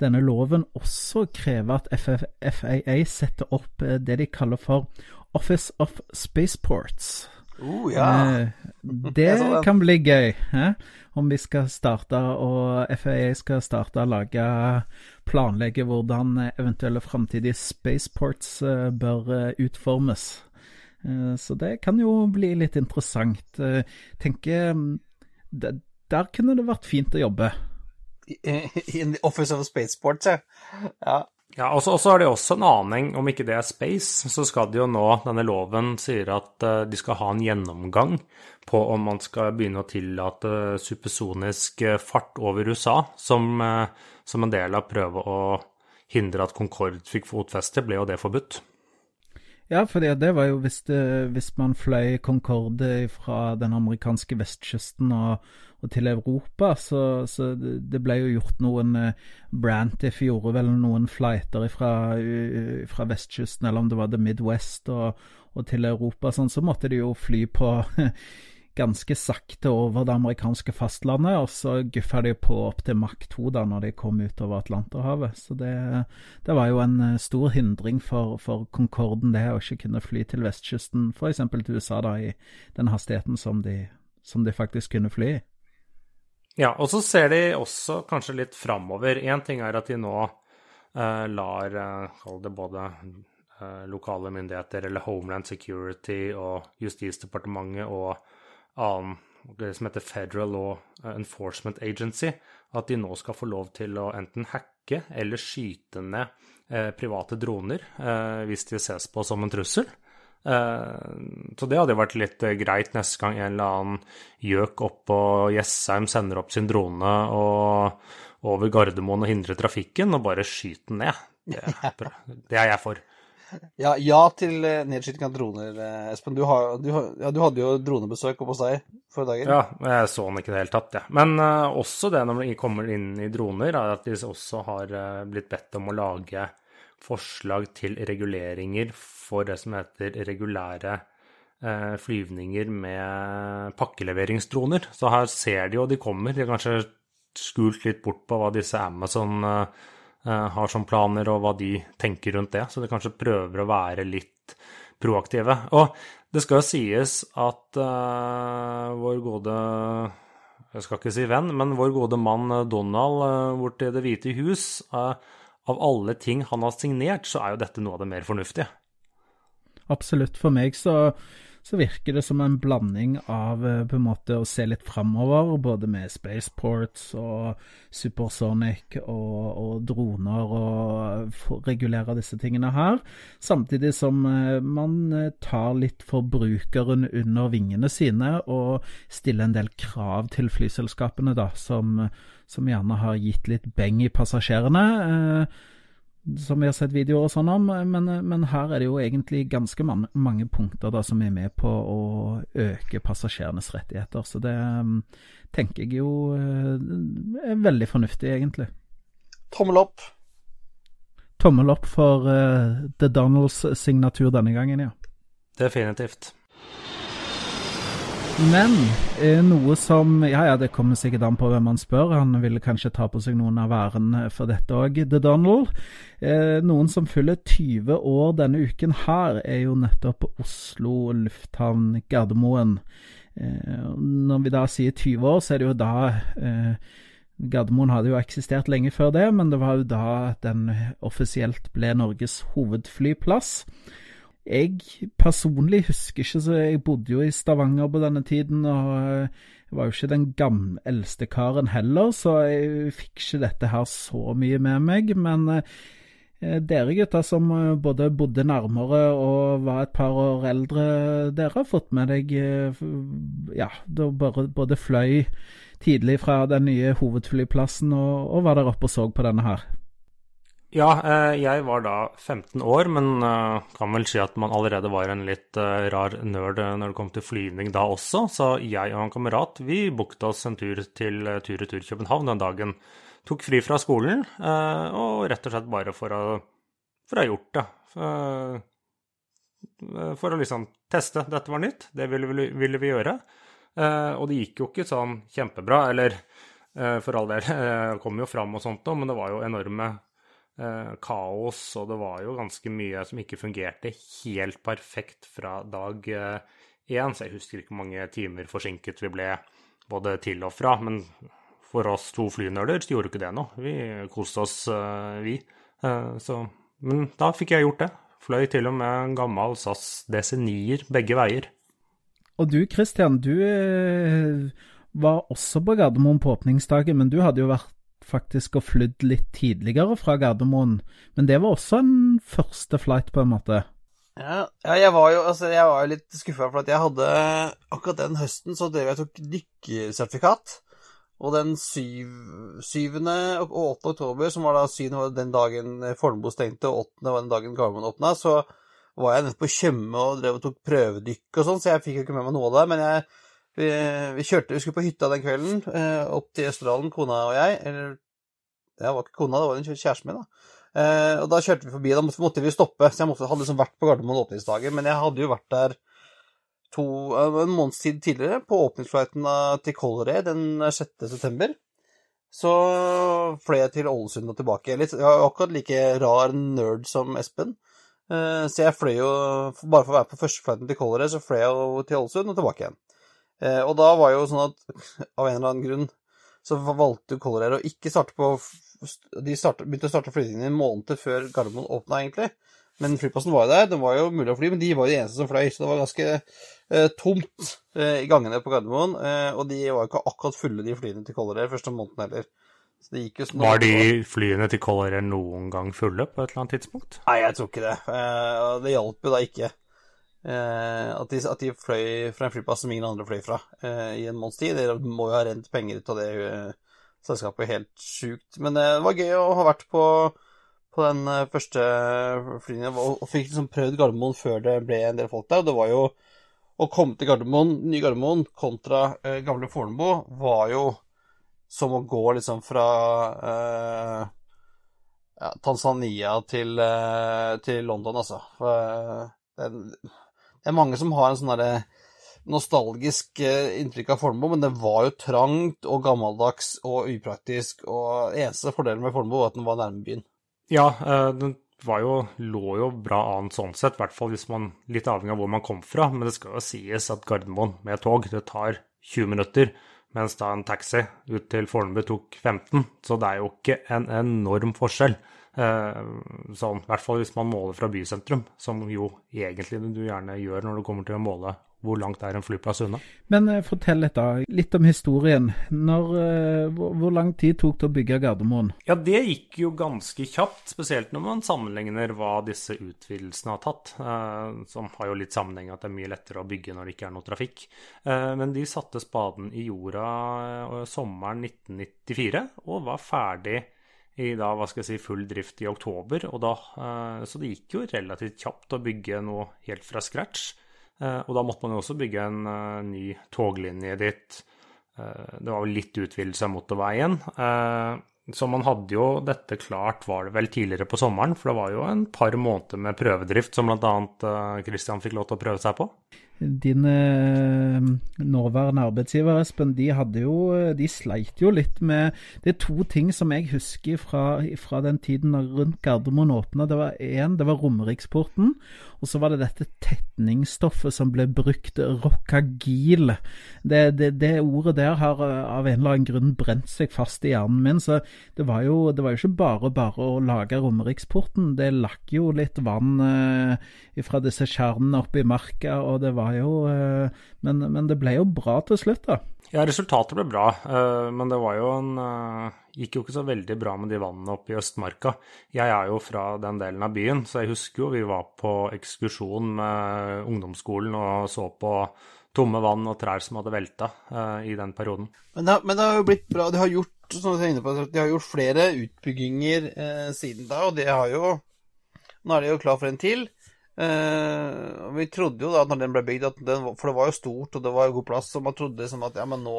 denne loven også krever at FAA setter opp uh, det de kaller for Office of Spaceports. Uh, ja. Eh, det kan bli gøy. Eh? Om vi skal starte og FAA skal starte å lage planlegge hvordan eventuelle framtidige spaceports eh, bør eh, utformes. Eh, så det kan jo bli litt interessant. Tenker Der kunne det vært fint å jobbe. In the Office of Spaceport, ja. ja. Ja, og så har de også en aning, om ikke det er space, så skal de jo nå, denne loven sier at uh, de skal ha en gjennomgang på om man skal begynne å tillate supersonisk eh, fart over USA, som, uh, som en del av prøve å hindre at Concorde fikk fotfeste, ble jo det forbudt. Ja, for det var jo hvis, det, hvis man fløy Concorde fra den amerikanske vestkysten og og til Europa. Så, så, det ble jo gjort noen eh, Brantiff gjorde vel noen flighter fra, fra, vestkysten, eller om det var The Midwest og, og til Europa. Sånn, så måtte de jo fly på ganske sakte over det amerikanske fastlandet, og så guffa de på opp til Mach 2 da når de kom utover Atlanterhavet. Så det, det var jo en eh, stor hindring for, for Concorden, det å ikke kunne fly til vestkysten, f.eks. til USA, da, i den hastigheten som de, som de faktisk kunne fly i. Ja, og så ser de også kanskje litt framover. Én ting er at de nå eh, lar Kall det både eh, lokale myndigheter eller Homeland Security og Justisdepartementet og annen det som heter Federal Law Enforcement Agency, at de nå skal få lov til å enten hacke eller skyte ned eh, private droner eh, hvis de ses på som en trussel. Eh, så det hadde jo vært litt eh, greit neste gang en eller annen gjøk oppå Jessheim sender opp sin drone og over Gardermoen og hindrer trafikken, og bare skyter den ned. Det, det er jeg for. Ja, ja til eh, nedskyting av droner, Espen. Du, har, du, ja, du hadde jo dronebesøk oppe hos deg forrige dager. Ja, jeg så den ikke i det hele tatt, jeg. Ja. Men uh, også det når de kommer inn i droner, er at de også har uh, blitt bedt om å lage forslag til reguleringer for det som heter regulære eh, flyvninger med pakkeleveringsdroner. Så her ser de jo de kommer. De har kanskje skult litt bort på hva disse Amazon eh, eh, har som planer, og hva de tenker rundt det. Så de kanskje prøver å være litt proaktive. Og det skal jo sies at uh, vår gode jeg skal ikke si venn, men vår gode mann Donald borti Det hvite hus uh, av alle ting han har signert, så er jo dette noe av det mer fornuftige. Absolutt. For meg så, så virker det som en blanding av eh, på en måte å se litt framover, både med spaceports og supersonic og, og droner, og regulere disse tingene her. Samtidig som eh, man eh, tar litt forbrukeren under vingene sine og stiller en del krav til flyselskapene, da, som, som gjerne har gitt litt beng i passasjerene. Eh, som vi har sett videoer og sånn om, men, men, her er det jo egentlig ganske man, mange punkter da, som er med på å øke passasjerenes rettigheter. Så det um, tenker jeg jo uh, er veldig fornuftig, egentlig. Tommel opp. Tommel opp for uh, The Donalds signatur denne gangen, ja. Definitivt. Men eh, noe som Ja, ja, det kommer sikkert an på hvem man spør. Han ville kanskje ta på seg noen av æren for dette òg, The Donald. Eh, noen som fyller 20 år denne uken her, er jo nettopp Oslo lufthavn Gardermoen. Eh, når vi da sier 20 år, så er det jo da eh, Gardermoen hadde jo eksistert lenge før det, men det var jo da den offisielt ble Norges hovedflyplass. Jeg personlig husker ikke, så jeg bodde jo i Stavanger på denne tiden, og jeg var jo ikke den gamle, eldste karen heller, så jeg fikk ikke dette her så mye med meg. Men eh, dere gutter som eh, både bodde nærmere og var et par år eldre, dere har fått med deg eh, Ja, da både fløy tidlig fra den nye hovedflyplassen og, og var der oppe og så på denne her. Ja, eh, jeg var da 15 år, men eh, kan vel si at man allerede var en litt eh, rar nerd når det kom til flyvning da også. Så jeg og en kamerat vi booket oss en tur til tur-retur København den dagen. Tok fri fra skolen, og rett og slett bare for å, for å ha gjort det. For å liksom teste. Dette var nytt, det ville vi, ville vi gjøre. Og det gikk jo ikke sånn kjempebra, eller for all del, kom jo fram og sånt men det var jo enorme kaos, og det var jo ganske mye som ikke fungerte helt perfekt fra dag én. Eh, så jeg husker ikke hvor mange timer forsinket vi ble både til og fra. Men for oss to flynerder så gjorde ikke det noe. Vi koste oss, eh, vi. Eh, så, men da fikk jeg gjort det. Fløy til og med en gammel SAS DC9-er begge veier. Og du Christian, du eh, var også på Gardermoen på åpningsdagen, men du hadde jo vært faktisk og flydd litt tidligere fra Gardermoen. Men det var også en første flight, på en måte. Ja, ja jeg, var jo, altså, jeg var litt skuffa, for at jeg hadde Akkurat den høsten så drev jeg tok dykkersertifikat. Og den 7. og 8. oktober, som var da syvende var den dagen Fornebu stengte, og 8. var den dagen Gardermoen åpna, så var jeg nede på Tjøme og drev og tok prøvedykk og sånn, så jeg fikk jo ikke med meg noe av det. Men jeg vi, vi, kjørte, vi skulle på hytta den kvelden, eh, opp til Østerdalen, kona og jeg. Eller det var ikke kona, det var en kjæresten min, da. Eh, og da kjørte vi forbi, da måtte vi stoppe. Så jeg måtte, hadde liksom vært på Gardermoen åpningsdagen. Men jeg hadde jo vært der to, eh, en måneds tid tidligere, på åpningsflighten til Color Air den 6. september. Så fløy jeg til Ålesund og tilbake. Litt, jeg var akkurat like rar nerd som Espen. Eh, så jeg fløy jo, bare for å være på førsteflighten til Color Air, så fløy jeg til Ålesund og tilbake igjen. Eh, og da var jo sånn at av en eller annen grunn så valgte Color Air å ikke starte på De startet, begynte å starte flygningen en måned før Gardermoen åpna, egentlig. Men flyplassen var jo der, den var jo mulig å fly, men de var jo de eneste som fløy. Så det var ganske eh, tomt eh, i gangene på Gardermoen. Eh, og de var jo ikke akkurat fulle, de flyene til Color Air første måneden heller. Sånn var de flyene til Color Air noen gang fulle på et eller annet tidspunkt? Nei, jeg tror ikke det. Eh, det hjalp jo da ikke. Eh, at, de, at, de, fløy fra en flyplass som ingen andre fløy fra eh, i en måneds tid. Dere må jo ha rent penger ut av det eh, selskapet helt sjukt. Men det var gøy å ha vært på, på den første flylinja og, og fikk liksom prøvd Gardermoen før det ble en del folk der. Og det var jo å komme til Gardermoen, ny Gardermoen kontra uh, gamle Fornebu var jo som å gå liksom fra ja, Tanzania til, til, London, altså. For, den, det er mange som har en sånn derre nostalgisk eh, inntrykk av Fornebu, men det var jo trangt og gammeldags og upraktisk, og eneste fordelen med Fornebu var at den var nærme byen. Ja, eh, den jo, lå jo bra an sånn sett, i hvert fall hvis man litt avhengig av hvor man kom fra. Men det skal jo sies at Gardermoen med tog, det tar 20 minutter, mens da en taxi ut til Fornebu tok 15. Så det er jo ikke en enorm forskjell. Eh, sånn, I hvert fall hvis man måler fra bysentrum, som jo egentlig du gjerne gjør når du kommer til å måle hvor langt er en flyplass unna. Men eh, fortell litt, da. Litt om historien. Når, eh, hvor, hvor, lang tid tok det å bygge Gardermoen? Ja, Det gikk jo ganske kjapt, spesielt når man sammenligner hva disse utvidelsene har tatt. Som har jo litt sammenheng at det er mye lettere å bygge når det ikke er noe trafikk. Eh, men de satte spaden i jorda sommeren 1994 og var ferdig i da, hva skal jeg si, full drift i oktober. Og da, eh, så det gikk jo relativt kjapt å bygge noe helt fra scratch. Eh, og da måtte man jo også bygge en eh, ny toglinje dit. Det var jo litt utvidelse av motorveien. Så man hadde jo dette klart, var det vel tidligere på sommeren, for det var jo en par måneder med prøvedrift som bl.a. Christian fikk lov til å prøve seg på. Din eh, nåværende arbeidsgiver, Espen, de, hadde jo, de sleit jo litt med Det er to ting som jeg husker fra, fra den tiden rundt Gardermoen åpna. Det var én, det var Romeriksporten. Og så var det dette tetningsstoffet som ble brukt, rockagil. Det, det, det, ordet der har av en eller annen grunn brent seg fast i hjernen min. Så det var jo, det var jo ikke bare bare å lage Romeriksporten. Det lakk jo litt vann eh, fra disse kjernene oppe i marka, og det var jo eh, men, men, det ble jo bra til slutt, da. Ja, resultatet ble bra, eh, men det var jo en eh, gikk jo ikke så veldig bra med de vannene oppe i Østmarka. Jeg er jo fra den delen av byen, så jeg husker jo vi var på ekskursjon med ungdomsskolen og så på tomme vann og trær som hadde velta uh, i den perioden. Men det, men det, har jo blitt bra. De har gjort som du er inne på, de har gjort flere utbygginger eh, siden da, og det har jo Nå er de jo klar for en til. Eh, vi trodde jo da når den ble bygd, den, for det var jo stort og det var jo god plass, så man trodde liksom at ja, men nå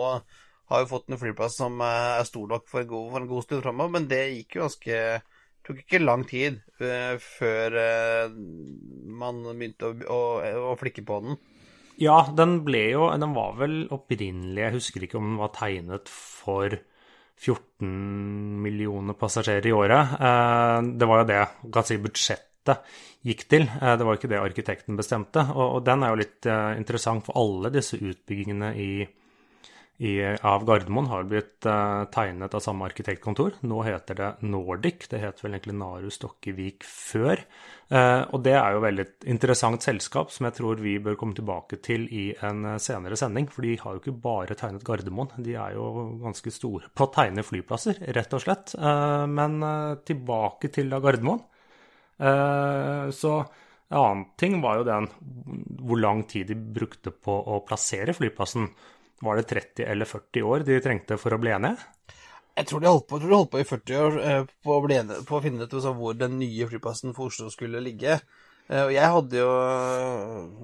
har vi fått en flyplass som eh, er stor nok for en god, for en god stund framover. Men det gikk jo ganske tok ikke lang tid uh, før uh, man begynte å, å, å, flikke på den. Ja, den ble jo Den var vel opprinnelig Jeg husker ikke om den var tegnet for 14 millioner passasjerer i året. Uh, det var jo det kan si, budsjettet gikk til. det var ikke det arkitekten bestemte. Og, og den er jo litt interessant for alle disse utbyggingene i i, av Gardermoen har blitt uh, tegnet av samme arkitektkontor. Nå heter det Nordic. Det het vel egentlig Naru Stokkevik før. Uh, og det er jo veldig interessant selskap som jeg tror vi bør komme tilbake til i en uh, senere sending. For de har jo ikke bare tegnet Gardermoen, de er jo ganske store på å tegne flyplasser, rett og slett. men tilbake til da Gardermoen. Så en annen ting var jo den hvor lang tid de brukte på å plassere flyplassen. Var det 30 eller 40 år de trengte for å bli enige? Jeg tror de holdt på, de holdt på i 40 år eh, på, å, enige, på å, finne ut hvor den nye flyplassen for Oslo skulle ligge. Eh, og jeg hadde jo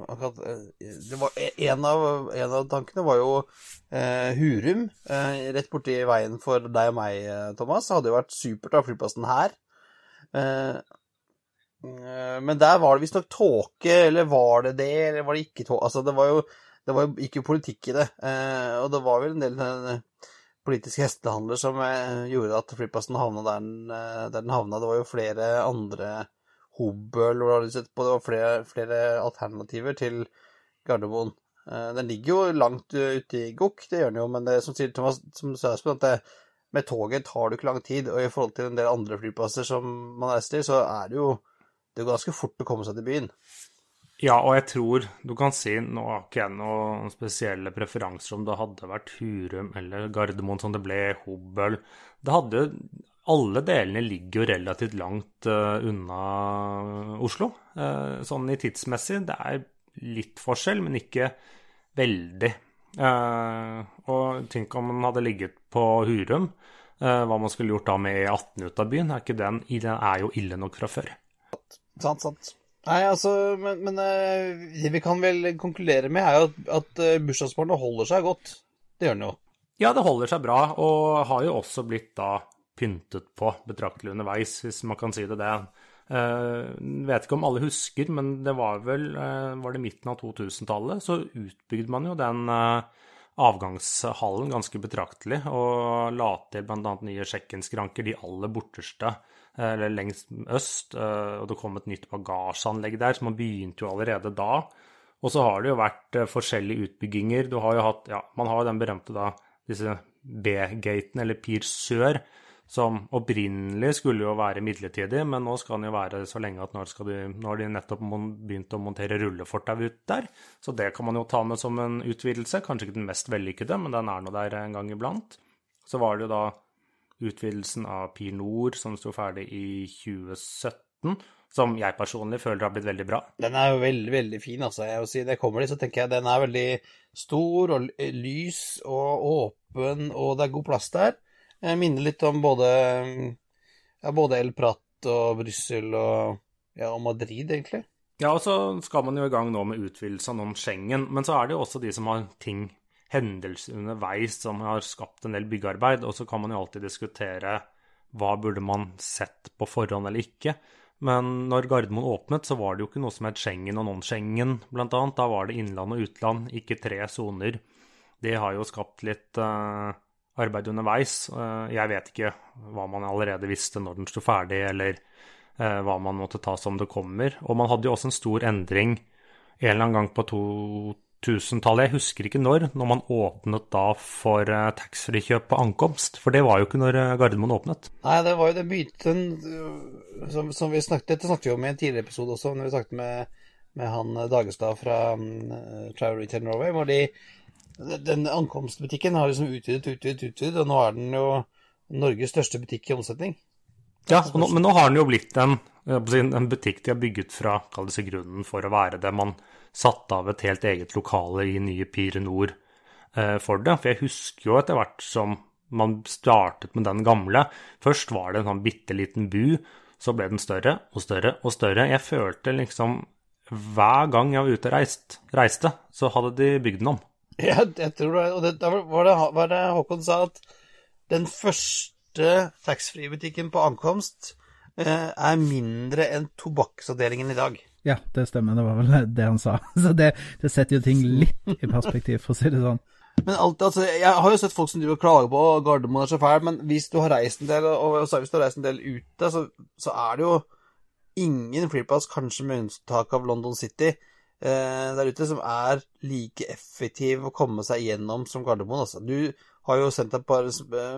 akkurat var en av, en av tankene var jo eh, Hurum, eh, rett borti veien for deg og meg, Thomas. Det hadde jo vært supert å ha flyplassen her. Eh, men der var det visstnok tåke, eller var det det, eller var det ikke tåke? Altså, det var jo det var jo ikke politikk i det. Eh, og det var vel en del eh, politiske hestehandler som eh, gjorde at flyplassen havna der den, der den havna. Det var jo flere andre Hobøl og det var flere, flere alternativer til Gardermoen. Den ligger jo langt ute i Gokk, det gjør den jo, men det som sier Thomas, som sa at det, med toget tar det ikke lang tid, og i forhold til en del andre flyplasser som man reiser til, så er det jo det er ganske fort å komme seg til byen. Ja, og jeg tror du kan si Nå har ikke jeg noen spesielle preferanser om det hadde vært Hurum eller Gardermoen som det ble, Hobøl. Det hadde Alle delene ligger jo relativt langt uh, unna Oslo. Uh, sånn i tidsmessig. Det er litt forskjell, men ikke veldig. Uh, og tenk om man hadde ligget på Hurum, hva man skulle gjort da med E18 ut av byen. Er ikke den, den er jo ille nok fra før. Sant, sant. Nei, altså, men, men, eh, det vi kan vel konkludere med, er jo at, at eh, bursdagsbarnet holder seg godt. Det gjør den jo. Ja, det holder seg bra, og har jo også blitt da pyntet på betraktelig underveis, hvis man kan si det det. Uh, vet ikke om alle husker, men det var vel uh, var det midten av 2000-tallet, så utbygde man jo den uh, avgangshallen ganske betraktelig, og la til bl.a. nye sjekkenskranker, de aller borteste eller lengst øst, eh, og det kom et nytt bagasjeanlegg der, så man begynte jo allerede da. Og så har det jo vært eh, forskjellige utbygginger. Du har jo hatt, ja, Man har jo den berømte da, disse B-gatene, eller Pir Sør, som opprinnelig skulle jo være midlertidig, men nå skal den jo være så lenge at nå, de, nå har de nettopp begynt å montere rullefortau ut der. Så det kan man jo ta med som en utvidelse. Kanskje ikke den mest vellykkede, men den er nå der en gang iblant. Så var det jo da utvidelsen av Pir Nord som sto ferdig i 2017, som jeg personlig føler har blitt veldig bra. Den er jo veldig, veldig fin, altså. Jeg vil si, det kommer litt, så tenker jeg den er veldig stor og lys og åpen, og det er god plass der. Jeg minner litt om både, ja, både El Prat og Brussel og, ja, og Madrid, egentlig. Ja, og så skal man jo i gang nå med utvidelse av noen Schengen. Men så er det jo også de som har ting, hendelser underveis, som har skapt en del byggearbeid. Og så kan man jo alltid diskutere hva burde man sett på forhånd eller ikke. Men når Gardermoen åpnet, så var det jo ikke noe som het Schengen og non-Schengen, annet. Da var det innland og utland, ikke tre soner. Det har jo skapt litt uh, arbeid underveis. Uh, jeg vet ikke hva man allerede visste når den sto ferdig, eller uh, hva man måtte ta som det kommer. Og man hadde jo også en stor endring en eller annen gang på 2000-tallet, jeg husker ikke når, når man åpnet da for eh, taxfree-kjøp på ankomst. For det var jo ikke når Gardermoen åpnet. Nei, det var jo den myten som, som, vi snakket Dette snakket vi om i en tidligere episode også, når vi snakket med, med han Dagestad fra um, Travel Retail Norway, hvor de den ankomstbutikken har liksom utvidet, utvidet, utvidet, og nå er den jo Norges største butikk i omsetning. Ja, nå, men nå har den jo blitt en, en butikk de har bygget fra kall det grunnen for å være det. Man satte av et helt eget lokale i nye Pire Nord eh, for det. For jeg husker jo etter hvert som man startet med den gamle Først var det en sånn bitte liten bu, så ble den større og større og større. Jeg følte liksom hver gang jeg var ute og reist, reiste, så hadde de bygd den om. Ja, jeg tror det. Og det, var det, var det Håkon sa at den første taxfree-butikken på ankomst eh, er mindre enn tobakksavdelingen i dag. Ja, det stemmer. Det var vel det han sa. Så det, det setter jo ting litt i perspektiv, for å si det sånn. Men alt, altså, Jeg har jo sett folk som driver og klager på Gardermoen er så fæl, men hvis du har reist en del, og hvis du har reist en del ute, så, så er det jo ingen flyplass, kanskje med unntak av London City, eh, der ute som er like effektiv å komme seg gjennom som Gardermoen. Altså. Du har jo sendt et par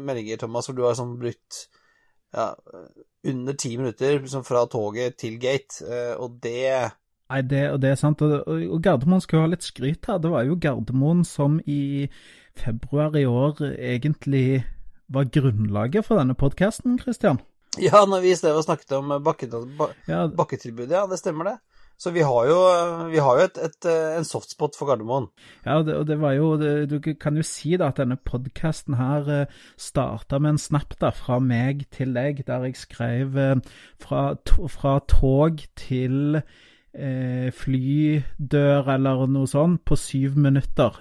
meldinger, Thomas, hvor du har sånn brukt ja, under ti minutter liksom fra toget til gate, eh, og det Nei, det, og det er sant. Og, og Gardermoen skal jo ha litt skryt her. Det var jo Gardermoen som i februar i år egentlig var grunnlaget for denne podkasten, Christian? Ja, når vi i stedet snakket om bakketilbudet, ja, det stemmer det. Så vi har jo, vi har jo et, et, en softspot for Gardermoen. Ja, og det, og det var jo Du kan jo si da at denne podkasten her eh, starta med en snap da, fra meg til deg, der jeg skrev eh, fra, fra tog til eh, flydør eller noe sånt på syv minutter.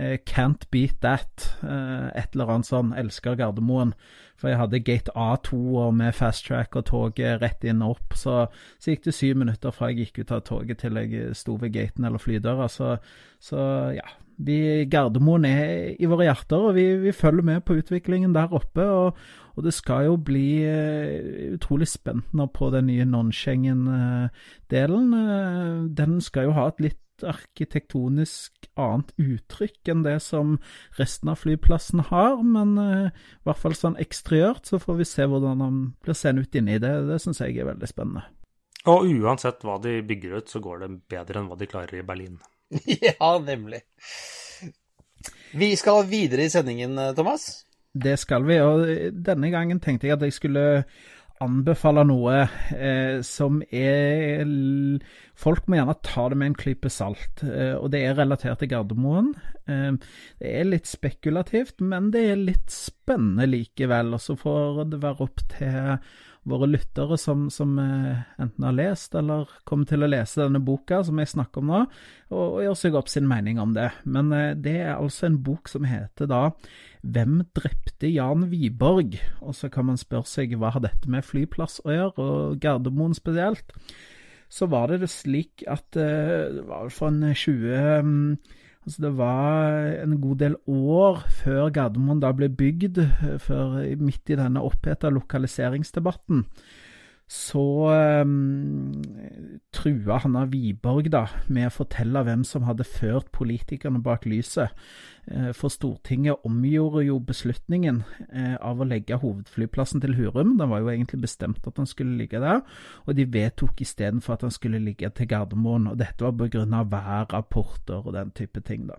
Eh, can't beat that. Eh, et eller annet sånn. Elsker Gardermoen. For jeg hadde gate A2 og med fast track og toget rett inn og opp. Så, så, gikk det syv minutter fra jeg gikk ut av toget til jeg sto ved gaten eller flydøra. Så, så ja. Vi, Gardermoen er i våre hjerter, og vi, vi følger med på utviklingen der oppe. Og, og det skal jo bli uh, utrolig spennende på den nye non-Schengen-delen. Uh, den skal jo ha et litt arkitektonisk annet uttrykk enn det som resten av flyplassen har, men uh, i hvert fall sånn eksteriørt så får vi se hvordan han blir seende ut inni det. Det syns jeg er veldig spennende. Og uansett hva de bygger ut, så går det bedre enn hva de klarer i Berlin. ja, nemlig. Vi skal videre i sendingen, eh, Thomas. Det skal vi, og denne gangen tenkte jeg at jeg skulle anbefale noe eh, som er Folk må gjerne ta det med en klype salt, eh, og det er relatert til Gardermoen. Eh, det er litt spekulativt, men det er litt spennende likevel. Og så får det være opp til våre lyttere som, som eh, enten har lest eller kommer til å lese denne boka som jeg snakker om nå, og, og gjøre seg opp sin mening om det. Men eh, det er altså en bok som heter da hvem drepte Jan Wiborg? Og så kan man spørre seg hva har dette med flyplass å gjøre, og Gardermoen spesielt. Så var det slik at eh, det var for en 20 mm, Altså det var en god del år før Gardermoen da ble bygd, før midt i denne oppheta lokaliseringsdebatten, så um, trua Hanna Wiborg da, med å fortelle hvem som hadde ført politikerne bak lyset. Eh, for Stortinget omgjorde jo beslutningen eh, av å legge hovedflyplassen til Hurum. den var jo egentlig bestemt at den skulle ligge der, og de vedtok istedenfor at den skulle ligge til Gardermoen. og Dette var pga. værrapporter og den type ting. da.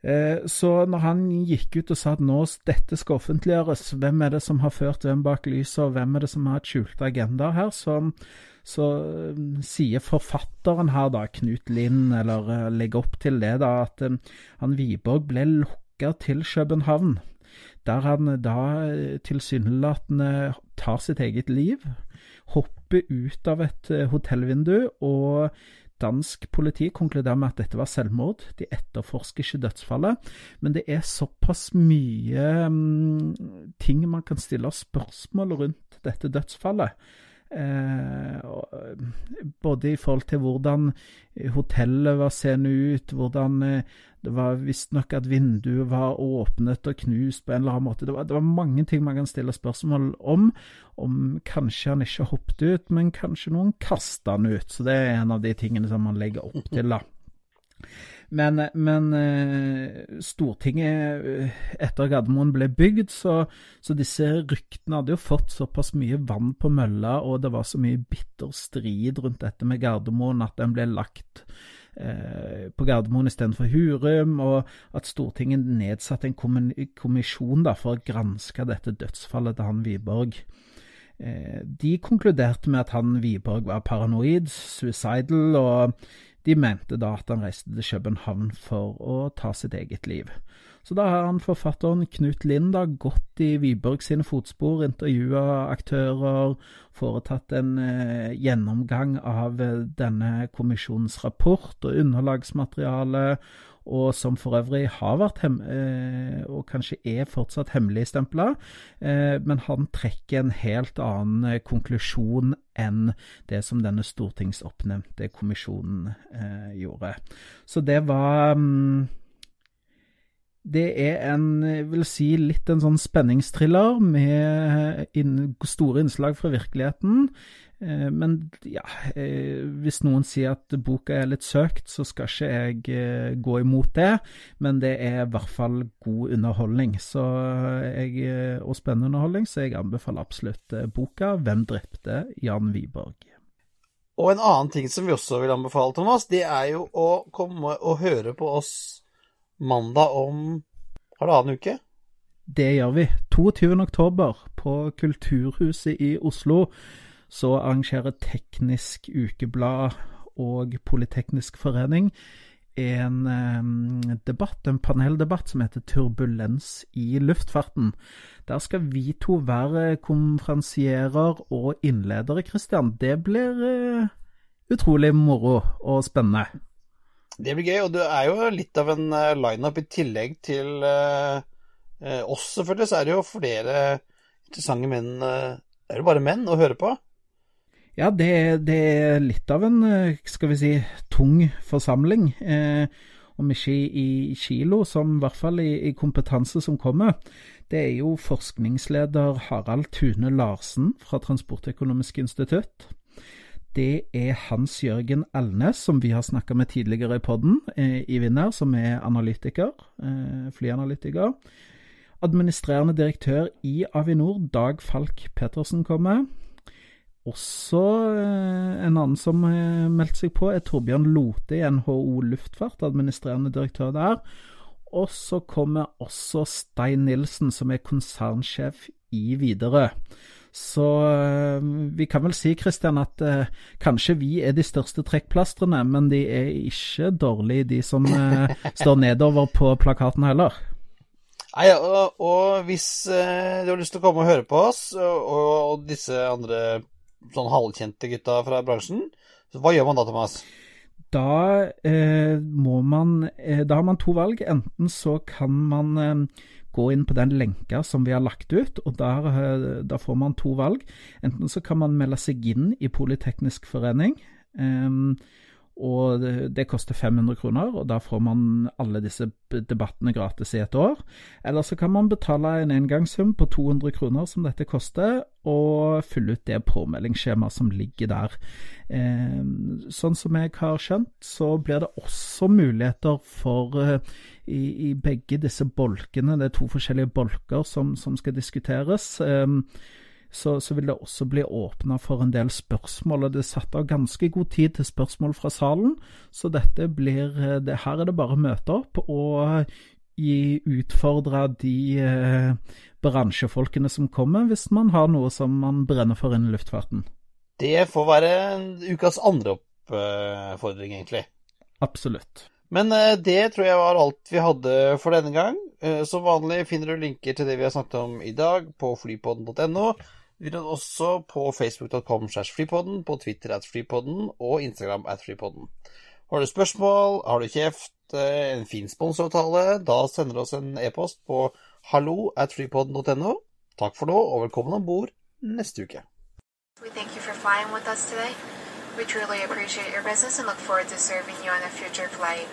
Eh, så når han gikk ut og sa at nå dette skal offentliggjøres, hvem er det som har ført hvem bak lyset, og hvem er det som har skjulte agendaer her, så, så eh, sier forfatteren her, da, Knut Lind, eller uh, legger opp til det, da, at han Wiborg ble lokka til København. Der han da tilsynelatende tar sitt eget liv, hopper ut av et hotellvindu og Dansk politi konkluderer med at dette var selvmord. De etterforsker ikke dødsfallet. Men det er såpass mye um, ting man kan stille spørsmål rundt dette dødsfallet. Eh, både i forhold til hvordan hotellet var seende ut, hvordan eh, det var visstnok at vinduet var åpnet og knust på en eller annen måte. Det var, det var, mange ting man kan stille spørsmål om. Om kanskje han ikke hoppet ut, men kanskje noen kasta han ut. Så det er en av de tingene som man legger opp til, da. Men, men eh, Stortinget, eh, etter Gardermoen ble bygd, så, så, disse ryktene hadde jo fått såpass mye vann på mølla, og det var så mye bitter strid rundt dette med Gardermoen at den ble lagt Eh, på Gardermoen istedenfor Hurum, og at Stortinget nedsatte en kommisjon da, for å granske dette dødsfallet til han Wiborg. De konkluderte med at han Wiborg var paranoid, suicidal, og de mente da at han reiste til København for å ta sitt eget liv. Så da har han forfatteren Knut Lind da gått i Wiborg sine fotspor, intervjua aktører, foretatt en eh, gjennomgang av eh, denne kommisjonens rapport og underlagsmateriale, og som for øvrig har vært hem eh, og kanskje er fortsatt hemmeligstempla, eh, men han trekker en helt annen eh, konklusjon enn det som denne stortingsoppnevnte kommisjonen gjorde. Så det var mm, det er en, jeg vil si, litt en sånn spenningsthriller med store innslag fra virkeligheten. Eh, men ja, eh, hvis noen sier at boka er litt søkt, så skal ikke jeg eh, gå imot det. Men det er i hvert fall god underholdning så jeg, og spennende underholdning, så jeg anbefaler absolutt boka 'Hvem drepte Jan Wiborg'. Og en annen ting som vi også vil anbefale, Thomas, det er jo å komme og høre på oss mandag om halvannen uke. Det gjør vi. 22. oktober på Kulturhuset i Oslo så arrangerer Teknisk Ukeblad og Politeknisk Forening en eh, debatt, en paneldebatt som heter 'Turbulens i luftfarten'. Der skal vi to være konferansierer og innledere, Christian. Det blir eh, utrolig moro og spennende. Det blir gøy, og det er jo litt av en uh, lineup i tillegg til oss, selvfølgelig. Så er det jo flere interessante menn Det er jo bare menn å høre på. Ja, det, det, er litt av en, skal vi si, tung forsamling. om ikke i, kilo, som i hvert fall i, i kompetanse som kommer. Det er jo forskningsleder Harald Tune Larsen fra Transportøkonomisk institutt. Det er Hans Jørgen Alnes, som vi har snakka med tidligere i podden, eh, i Vinner, som er analytiker, eh, flyanalytiker. Administrerende direktør i Avinor, Dag Falk Pettersen, kommer. Også eh, en annen som meldte meldt seg på, er Torbjørn Lote i NHO Luftfart, administrerende direktør der. Og så kommer også Stein Nilsen, som er konsernsjef i Widerøe. Så eh, vi kan vel si, Kristian, at eh, kanskje vi er de største trekkplastrene, men de er ikke dårlige, de som eh, står nedover på plakaten heller. Nei, og, og hvis eh, du har lyst til å komme og høre på oss, og, og disse andre sånn halvkjente gutta fra bransjen, så hva gjør man da, Thomas? Da eh, må man eh, Da har man to valg. Enten så kan man gå inn på den lenka som vi har lagt ut, og der, eh, der, får man to valg. Enten så kan man melde seg inn i Politeknisk forening, um, og det, det, koster 500 kroner, og da får man alle disse debattene gratis i et år. Eller så kan man betale en engangssum på 200 kroner, som dette koster, og fylle ut det påmeldingsskjemaet som ligger der. Eh, sånn som jeg har skjønt, så blir det også muligheter for eh, i, i, begge disse bolkene, det er to forskjellige bolker som, som skal diskuteres. Eh, så, så, vil det også bli åpna for en del spørsmål. og Det er satt av ganske god tid til spørsmål fra salen, så dette blir det, Her er det bare å møte opp og gi utfordre de eh, bransjefolkene som kommer, hvis man har noe som man brenner for innen luftfarten. Det får være ukas andre oppfordring, egentlig. Absolutt. Men eh, det tror jeg var alt vi hadde for denne gang. Eh, som vanlig finner du linker til det vi har snakket om i dag på flypodden.no. Vi finner også på facebook.com slash flypodden, på Twitter at flypodden og Instagram at flypodden. Har du spørsmål, har du kjeft, eh, en fin sponsoravtale, da sender du oss en e-post på hallo at flypodden.no. Takk for nå, og velkommen om bord neste uke. We thank you for flying with us today. We truly appreciate your business and look forward to serving you on a future flight.